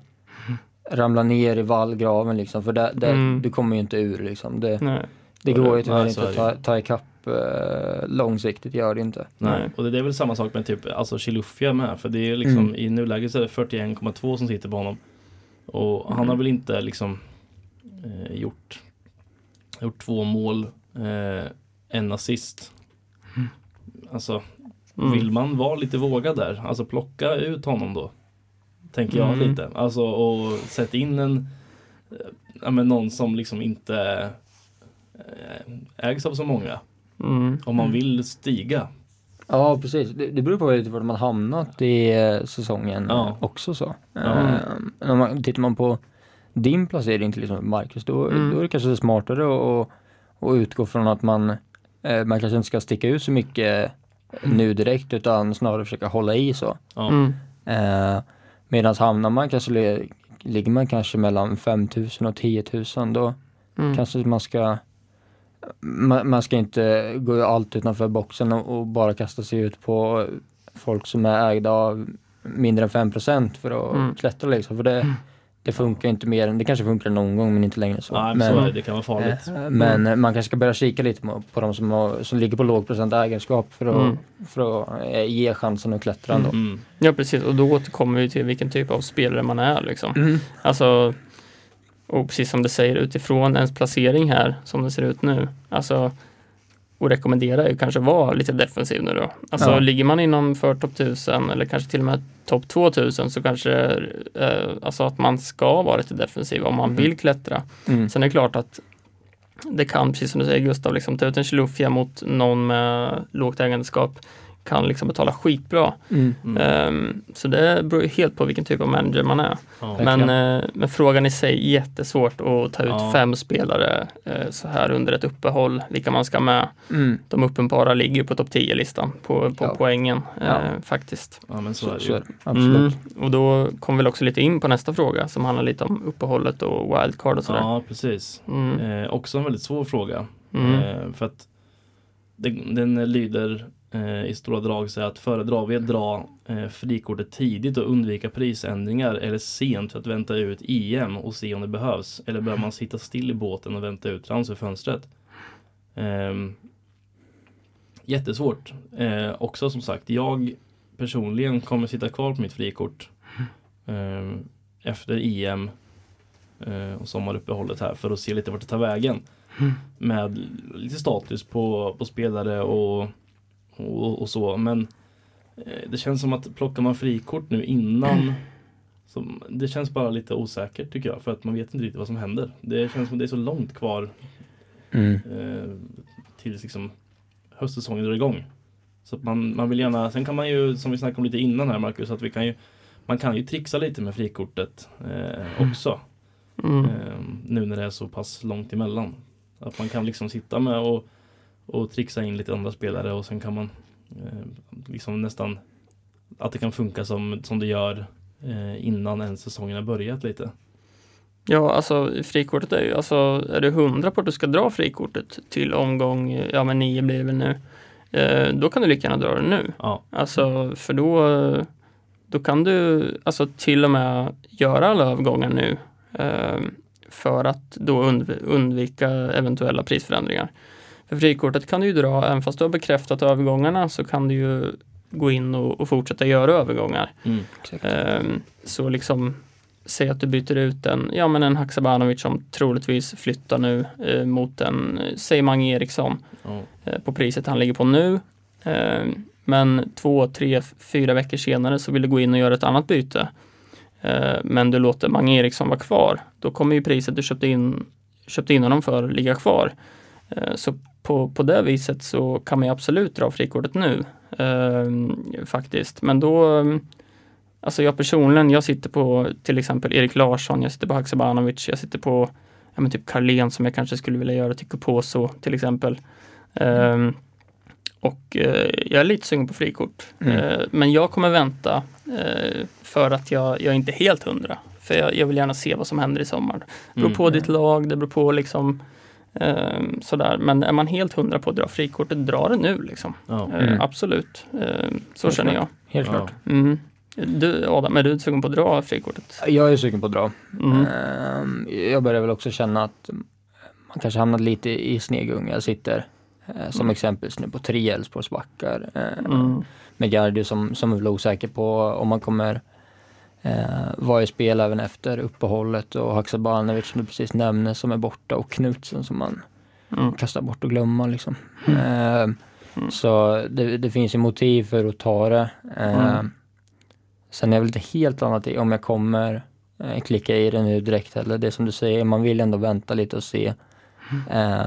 ramlar ner i vallgraven liksom för det, det, Mm. du kommer ju inte ur liksom. Det, Nej. det går ju tyvärr inte att ta, ta ikapp eh, långsiktigt, gör det inte. nej. Och det är väl samma sak med typ alltså Chilufya med för det är liksom Mm. i nuläget så är det 41,2 som sitter på honom. Och han Mm. har väl inte liksom eh, gjort gjort två mål, eh, en assist. Alltså Mm. Vill man vara lite vågad där, alltså plocka ut honom då. Tänker jag Mm. lite. Alltså och sätt in en eh, ja, men någon som liksom inte eh, ägs av så många. Mm. Om man vill stiga. Ja precis, det, det beror på lite var man hamnat i eh, säsongen Ja. också så. Ja. Eh, om man, tittar man på din placering till exempel Marcus, då, Mm. då är det kanske smartare att, utgå från att man, eh, man kanske inte ska sticka ut så mycket nu direkt utan snarare försöka hålla i så. Ja. Mm. Eh, Medan hamnar man kanske, li- ligger man kanske mellan 5000 och 10 000 då Mm. kanske man ska man, man ska inte gå allt utanför boxen och, och bara kasta sig ut på folk som är ägda av mindre än 5 för att Mm. klättra liksom. För det, Det funkar inte mer än, det kanske funkar någon gång men inte längre så. Nej, men, så är det. det kan vara farligt. eh, men eh, man kanske ska börja kika lite på, på de som, har, som ligger på lågprocent ägarskap för att, Mm. för att eh, ge chansen att klättra ändå. Mm. Ja precis och då återkommer vi till vilken typ av spelare man är liksom. Mm. Alltså och precis som det säger utifrån ens placering här som det ser ut nu. Alltså och rekommendera är ju kanske vara lite defensiv nu då. Alltså Ja. ligger man inom för topp 1000 eller kanske till och med topp 2000 så kanske eh, alltså att man ska vara lite defensiv om man Mhm. vill klättra. Mm. Sen är det klart att det kan, precis som du säger Gustav, liksom, ta ut en Chilufya mot någon med lågt ägandeskap kan liksom betala skitbra. Mm. Mm. Ehm, så det beror ju helt på vilken typ av manager man är. Ja. Men, eh, men frågan i sig är jättesvårt att ta ut Ja. fem spelare eh, så här under ett uppehåll, vilka man ska med. Mm. De uppenbara ligger på topp 10-listan på, på Ja. poängen Ja. faktiskt. ja, men så är Så, det är. Absolut. Mm. Och då kommer vi väl också lite in på nästa fråga som handlar lite om uppehållet och wildcard och sådär. Ja, precis. Mm. Eh, också en väldigt svår fråga. Mm. Eh, för att den, den lyder i stora drag så här att föredrar vi att dra eh, frikortet tidigt och undvika prisändringar eller sent för att vänta ut EM och se om det behövs? Eller bör man sitta still i båten och vänta ut transferfönstret? Eh, jättesvårt. Eh, också som sagt, jag personligen kommer sitta kvar på mitt frikort eh, efter EM eh, och sommaruppehållet här för att se lite vart det tar vägen. Med lite status på, på spelare och, och, och så. Men eh, det känns som att plockar man frikort nu innan som, det känns bara lite osäkert tycker jag för att man vet inte riktigt vad som händer. Det känns som det är så långt kvar Mm. eh, tills liksom höstsäsongen drar igång. Så att man, man vill gärna, sen kan man ju som vi snackade om lite innan här Marcus, att vi kan ju man kan ju trixa lite med frikortet eh, också. Mm. Eh, nu när det är så pass långt emellan. Att man kan liksom sitta med och, och trixa in lite andra spelare och sen kan man eh, liksom nästan att det kan funka som, som det gör eh, innan ens säsongen har börjat lite. Ja, alltså frikortet är ju, alltså är du hundra på att du ska dra frikortet till omgång, ja men nio blir det väl nu. Eh, då kan du lika gärna dra det nu. Ja, Alltså för då, då kan du alltså till och med göra alla övergångar nu. Eh, för att då undv- undvika eventuella prisförändringar. För frikortet kan du ju dra, även fast du har bekräftat övergångarna så kan du ju gå in och, och fortsätta göra övergångar. mm. Ehm, så liksom Säg att du byter ut en, ja men en Haksabanovic som troligtvis flyttar nu eh, mot en, eh, säg Mange Eriksson ja, eh, på priset han ligger på nu. Ehm, men två, tre, fyra veckor senare så vill du gå in och göra ett annat byte. Ehm, men du låter Mange Eriksson vara kvar. Då kommer ju priset du köpte in, köpte in honom för ligga kvar. Ehm, så på, på det viset så kan man ju absolut dra frikortet nu. Ehm, faktiskt. Men då Alltså jag personligen, jag sitter på till exempel Erik Larsson, jag sitter på Haksabanovic, jag sitter på ja, men typ Carlén som jag kanske skulle vilja göra till Kuposo till exempel. Ehm, och eh, jag är lite sugen på frikort. Mm. Eh, men jag kommer vänta eh, för att jag, jag är inte helt hundra. För jag, jag vill gärna se vad som händer i sommar. Det beror Mm. på ditt lag, det beror på liksom ehm, sådär. Men är man helt hundra på att dra frikortet, dra det nu liksom. ja. Eh, Mm. Absolut, Ehm, så Helt känner jag. klart. Helt Ja. klart. Mm. Du Adam, är du sugen på att dra frikortet? Jag är sugen på att dra. Mm. Ehm, Jag börjar väl också känna att man kanske hamnat lite i snegung. Jag sitter eh, som Mm. exempelvis nu på tre Älvsborgsbackar. eh, Mm. Med Gardi som, som är väl osäker på om man kommer eh, vara i spel även efter uppehållet och Haksabanovic som du precis nämnde som är borta och Knutsen som man Mm. kastar bort och glömma liksom. Mm. Ehm, Mm. Så det, det finns ju motiv för att ta det. Ehm, Mm. Sen är det väl lite helt annat om jag kommer eh, klicka i det nu direkt eller det som du säger, man vill ändå vänta lite och se. Eh,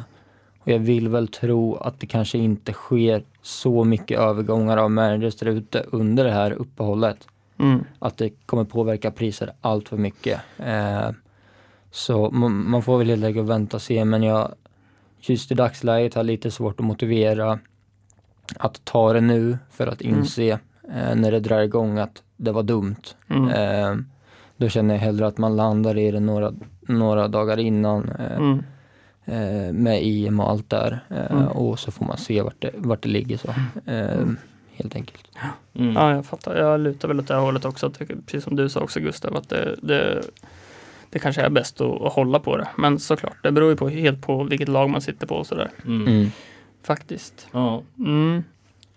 och jag vill väl tro att det kanske inte sker så mycket övergångar av managers där ute under det här uppehållet. Mm. Att det kommer påverka priser allt för mycket. Eh, så man, får väl helt enkelt vänta och se men jag just i dagsläget har lite svårt att motivera att ta det nu för att Mm. inse eh, när det drar igång att det var dumt. Mm. Eh, då känner jag hellre att man landar i det några, några dagar innan eh, Mm. eh, med EM och allt där. Eh, Mm. Och så får man se vart det, vart det ligger så. Helt enkelt. Mm. Ja, jag fattar. Jag lutar väl åt det här hållet också. Att, det- precis som du sa också Gustav, att det, det det kanske är bäst att, att hålla på det. Men såklart, det beror ju på, helt på vilket lag man sitter på och sådär. Mm. Mm. Faktiskt. Ja, Mm.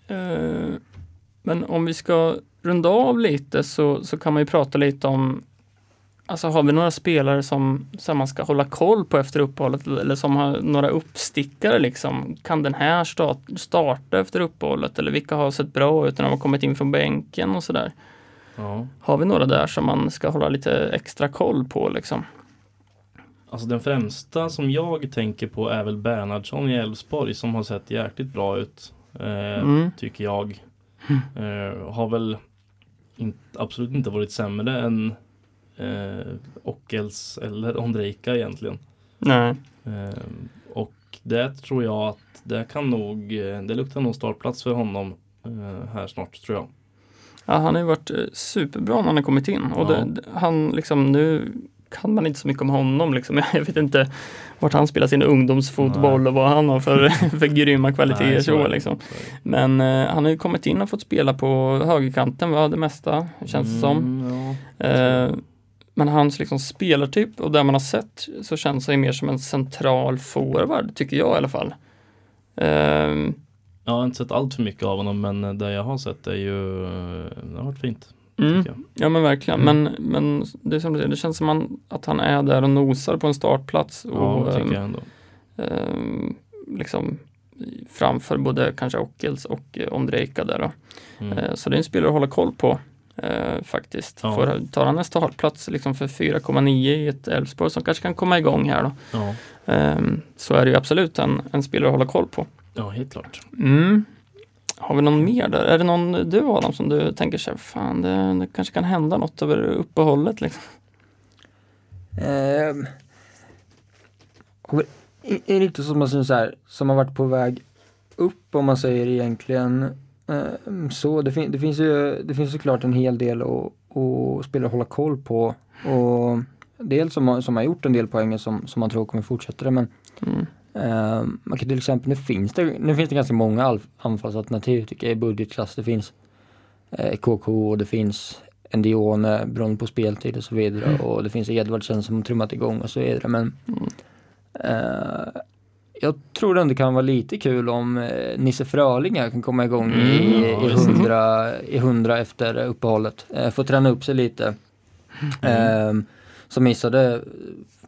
Eh, men om vi ska runda av lite så, så kan man ju prata lite om Alltså har vi några spelare som, som man ska hålla koll på efter uppehållet eller som har några uppstickare liksom? Kan den här start, starta efter uppehållet eller vilka har sett bra ut när de har kommit in från bänken och sådär? ja. Har vi några där som man ska hålla lite extra koll på liksom? Alltså den främsta som jag tänker på är väl Bernhardsson i Elfsborg som har sett jäkligt bra ut. Eh, Mm. Tycker jag. Eh, har väl in, absolut inte varit sämre än eh, Ockels eller Ondrejka egentligen. Nej. Eh, och det tror jag att det kan nog, eh, det luktar nog startplats för honom eh, här snart tror jag. Ja, han har ju varit eh, superbra när han har kommit in och Ja. det, han liksom nu kan man inte så mycket om honom liksom. Jag vet inte vart han spelar sin ungdomsfotboll Nej. och vad han har för, för grymma kvaliteter Nej, så liksom. Men eh, han har ju kommit in och fått spela på högerkanten va, det mesta känns det som. Mm, ja. Eh, men hans liksom spelartyp och där man har sett så känns han mer som en central forward tycker jag i alla fall. Eh, Jag har inte sett allt för mycket av honom men det jag har sett är ju, det har varit fint. mm. Ja men verkligen, Mm. men, men det, är som du säger, det känns som att han är där och nosar på en startplats. Ja, Och, det tycker ehm, jag ändå. ehm, liksom framför både kanske Ockels och eh, Ondrejka där då. Mm. Eh, så det är en spelare att hålla koll på eh, faktiskt. Ja. Får, tar han en startplats liksom för 4,9 i ett Elfsborg som kanske kan komma igång här då. Ja. ehm, så är det ju absolut en, en spelare att hålla koll på. ja, helt klart. Mm. Har vi någon mer där? Är det någon du Adam som du tänker här, fan det, det kanske kan hända något över uppehållet liksom? Har väl i- är det inte som man säger så här, som har varit på väg upp om man säger egentligen. Ehm, så det, fin- det finns ju det finns såklart en hel del att, att spela och hålla koll på. Och dels som, har- som har gjort en del poäng som, som man tror kommer fortsätta det men Mm. ehm, man kan till exempel, nu finns det, nu finns det ganska många anfallsalternativ tycker jag i budgetklass. Det finns eh, KK och det finns Endione beroende på speltid och så vidare och det finns Edvardsen som trummat igång och så vidare men Mm. eh, jag tror ändå det kan vara lite kul om eh, Nisse Fröling här kan komma igång Mm, i, ja, i, visst. 100, i 100 efter uppehållet. Eh, få träna upp sig lite. Eh, som missade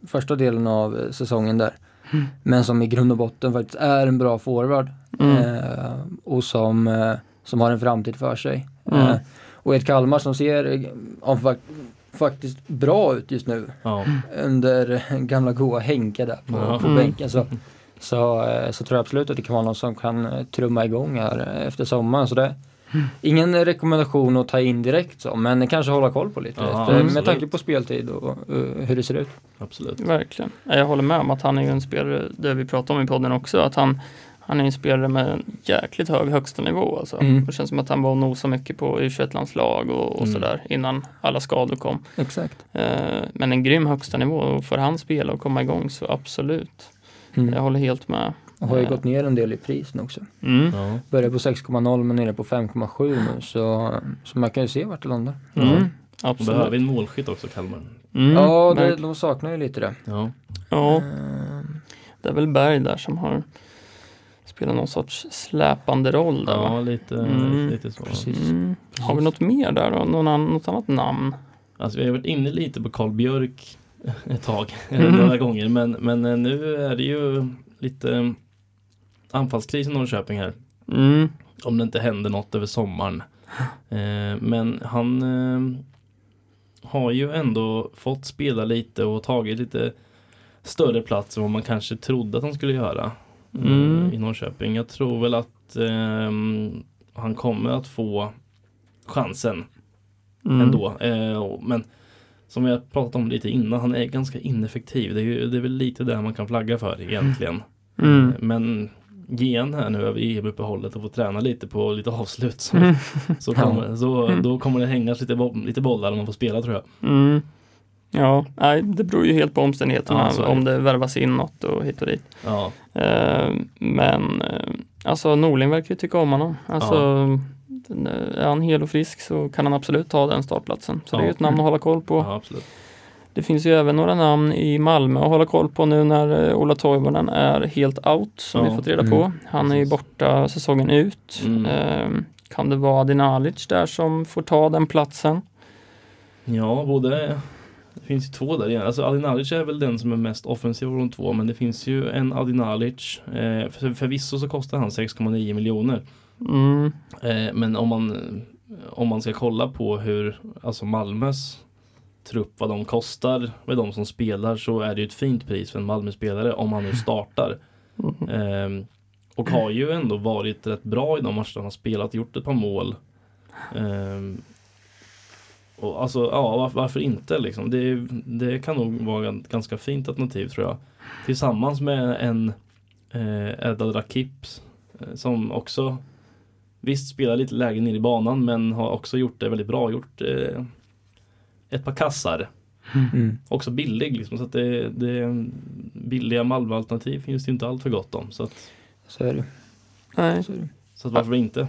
första delen av säsongen där. Men som i grund och botten faktiskt är en bra forward. Mm. Eh, och som, eh, som har en framtid för sig. Mm. Eh, och ett Kalmar som ser ja, fak- faktiskt bra ut just nu Ja, under gamla goa Henke där på, på Mm. bänken. Så, så, eh, så tror jag absolut att det kan vara någon som kan eh, trumma igång här eh, efter sommaren. Så det, ingen rekommendation att ta in direkt så, men kanske hålla koll på lite. Ja, efter, med tanke på speltid och eh, hur det ser ut. absolut. Verkligen. Ja, Jag håller med om att han är ju en spelare, det vi pratade om i podden också, att han, han är en spelare med en jäkligt hög högsta nivå. Alltså. Mm. Det känns som att han var och nosade mycket på U21-landslag och, och Mm. sådär innan alla skador kom. Exakt. Eh, men en grym högsta nivå och får han spela och komma igång så absolut. Mm. Jag håller helt med. Och har ju Eh. gått ner en del i pris nu också. Mm. Ja. Börjar på 6,0 men nere på 5,7 nu så, så man kan ju se vart det landar. Mm. De Absolut. behöver en målskytt också Kalmar. Mm. Ja, det, de saknar ju lite det. Ja. ja, Ehm, det är väl Berg där som har spelat någon sorts släpande roll där va? ja, lite, Mm. lite så. Precis. Mm. Har vi något mer där då? Någon något annat namn? Alltså vi har varit inne lite på Karl Björk ett tag, Mm. några gånger. Men, men eh, nu är det ju lite anfallskris i Norrköping här. Mm. Om det inte händer något över sommaren. Eh, men han eh, har ju ändå fått spela lite och tagit lite större plats än vad man kanske trodde att han skulle göra eh, Mm. i Norrköping. Jag tror väl att eh, han kommer att få chansen Mm. ändå. Eh, men som har pratat om lite innan, han är ganska ineffektiv. Det är, ju, det är väl lite det man kan flagga för egentligen. Mm. Eh, Men ge en här nu över EM-uppehållet och få träna lite på lite avslut. Så, Mm. så, kommer, så då kommer det hängas lite, bo- lite bollar om man får spela tror jag. Mm. Ja, nej, det beror ju helt på omständigheterna. Ja, om det värvas in något och hit och dit. Ja, Eh, men eh, alltså Norling verkar ju tycka om honom. Alltså, eh, är han hel och frisk så kan han absolut ta den startplatsen. Så det är ju Ja. ett namn att hålla koll på. ja absolut. Det finns ju även några namn i Malmö att hålla koll på nu när eh, Ola Toivonen är helt out som Ja. vi fått reda Mm. på. Han är ju borta säsongen ut. Mm. Ehm, kan det vara Adin Alic där som får ta den platsen? Ja, både det finns ju två där igen. Alltså Adinalic är väl den som är mest offensiv av de två men det finns ju en Adinalic. Eh, för, förvisso så kostar han 6,9 miljoner. Mm. Eh, men om man, om man ska kolla på hur alltså Malmös trupp, vad de kostar med de som spelar så är det ju ett fint pris för en Malmö-spelare om han nu startar. Mm. Ehm, och har ju ändå varit rätt bra i de matcherna han har spelat, gjort ett par mål. Ehm, och alltså, ja varför, varför inte liksom? Det, det kan nog vara ett ganska fint alternativ tror jag. Tillsammans med en eh, Erdal Rakips eh, som också Visst spelar lite lägre ner i banan men har också gjort det väldigt bra. Gjort eh, ett par kassar. Mm. Också billig liksom. Så att det, det billiga Malmö-alternativ finns det inte allt för gott om. Så att, Så är det. Nej. Så är det. så att varför inte?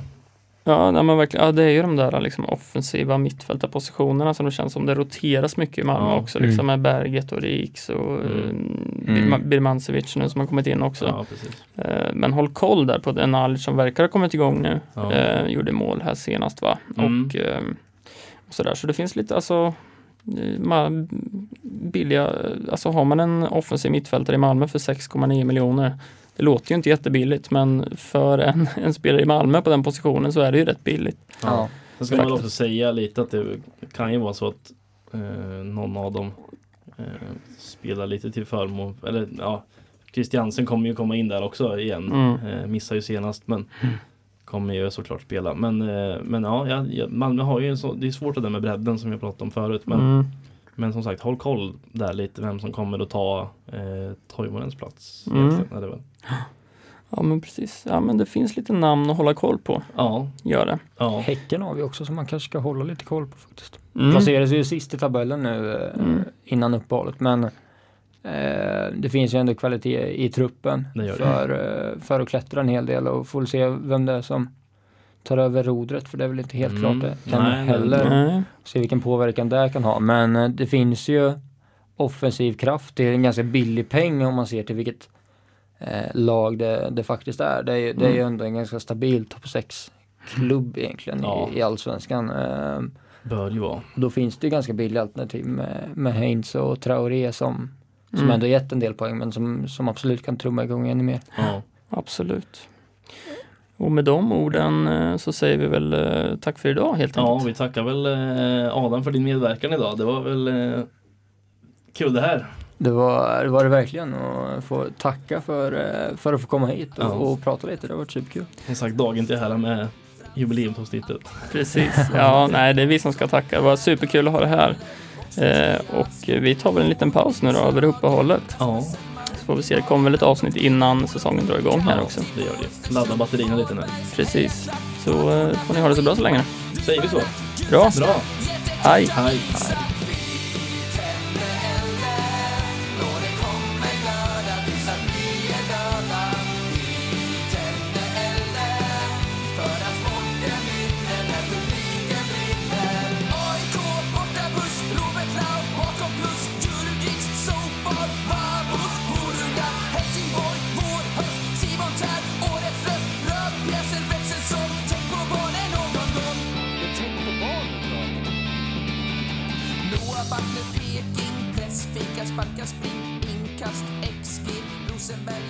Ja, nej, men verkligen, ja, det är ju de där liksom, offensiva mittfältarpositionerna som det känns som det roteras mycket i Malmö Ja. också. Liksom, Mm. med Berget och Riks och Mm. mm. Birmancevic nu som har kommit in också. Ja. Eh, Men håll koll där på den Alic som verkar ha kommit igång nu. Ja. Eh, gjorde mål här senast va? Mm. Och, eh, och sådär. Så det finns lite alltså eh, billiga, alltså har man en offensiv mittfältare i Malmö för 6,9 miljoner. Det låter ju inte jättebilligt men för en, en spelare i Malmö på den positionen så är det ju rätt billigt. Ja. Sen ska man också säga lite att det kan ju vara så att eh, någon av dem eh, spelar lite till förmån, eller ja, Christiansen kommer ju komma in där också igen. Mm. Eh, missar ju senast men kommer ju såklart spela. Men, eh, men ja, ja, ja, Malmö har ju en så, det är svårt det där med bredden som jag pratade om förut. Men, Mm. Men som sagt, håll koll där lite vem som kommer att ta eh, Toivonens plats. Mm. är det väl. Ja men precis, ja men det finns lite namn att hålla koll på. Ja, Gör det. ja. Häcken har vi också som man kanske ska hålla lite koll på faktiskt. Mm. Placeras ju sist i tabellen nu eh, Mm. innan uppehållet men eh, det finns ju ändå kvalitet i truppen Det gör det. för, eh, för att klättra en hel del och får se vem det är som tar över rodret för det är väl inte helt Mm. klart det än Nej, heller. Nej. Se vilken påverkan det kan ha men eh, det finns ju offensiv kraft till en ganska billig peng om man ser till vilket eh, lag det, det faktiskt är. Det är, ju- det är ju ändå en ganska stabil topp 6 klubb egentligen Ja. i, i allsvenskan. Eh, Bör ju vara. och då finns det ju ganska billiga alternativ med, med Heinz och Traoré som, som Mm. ändå gett en del poäng men som, som absolut kan trumma igång ännu mer. Ja. Absolut. Och med de orden eh, så säger vi väl eh, tack för idag helt Ja, enkelt. vi tackar väl eh, Adam för din medverkan idag. Det var väl kul det här. Det var det, var det verkligen och få tacka för, för att få komma hit och, Ja. och prata lite. Det har varit superkul. Som sagt, dagen till ära med jubileumsavsnittet. Precis. Ja, nej, det är vi som ska tacka. Det var superkul att ha det här. Eh, och vi tar väl en liten paus nu då över uppehållet. Ja, får vi se, det kommer väl ett avsnitt innan säsongen drar igång här ja, också. det gör det. Ladda batterierna lite nu. Precis. Så eh, får ni ha det så bra så länge. Säger vi så? Bra. Bra! Hej! Hej! AIK sparkar, Peking, spring, inkast, XG, Rosenberg,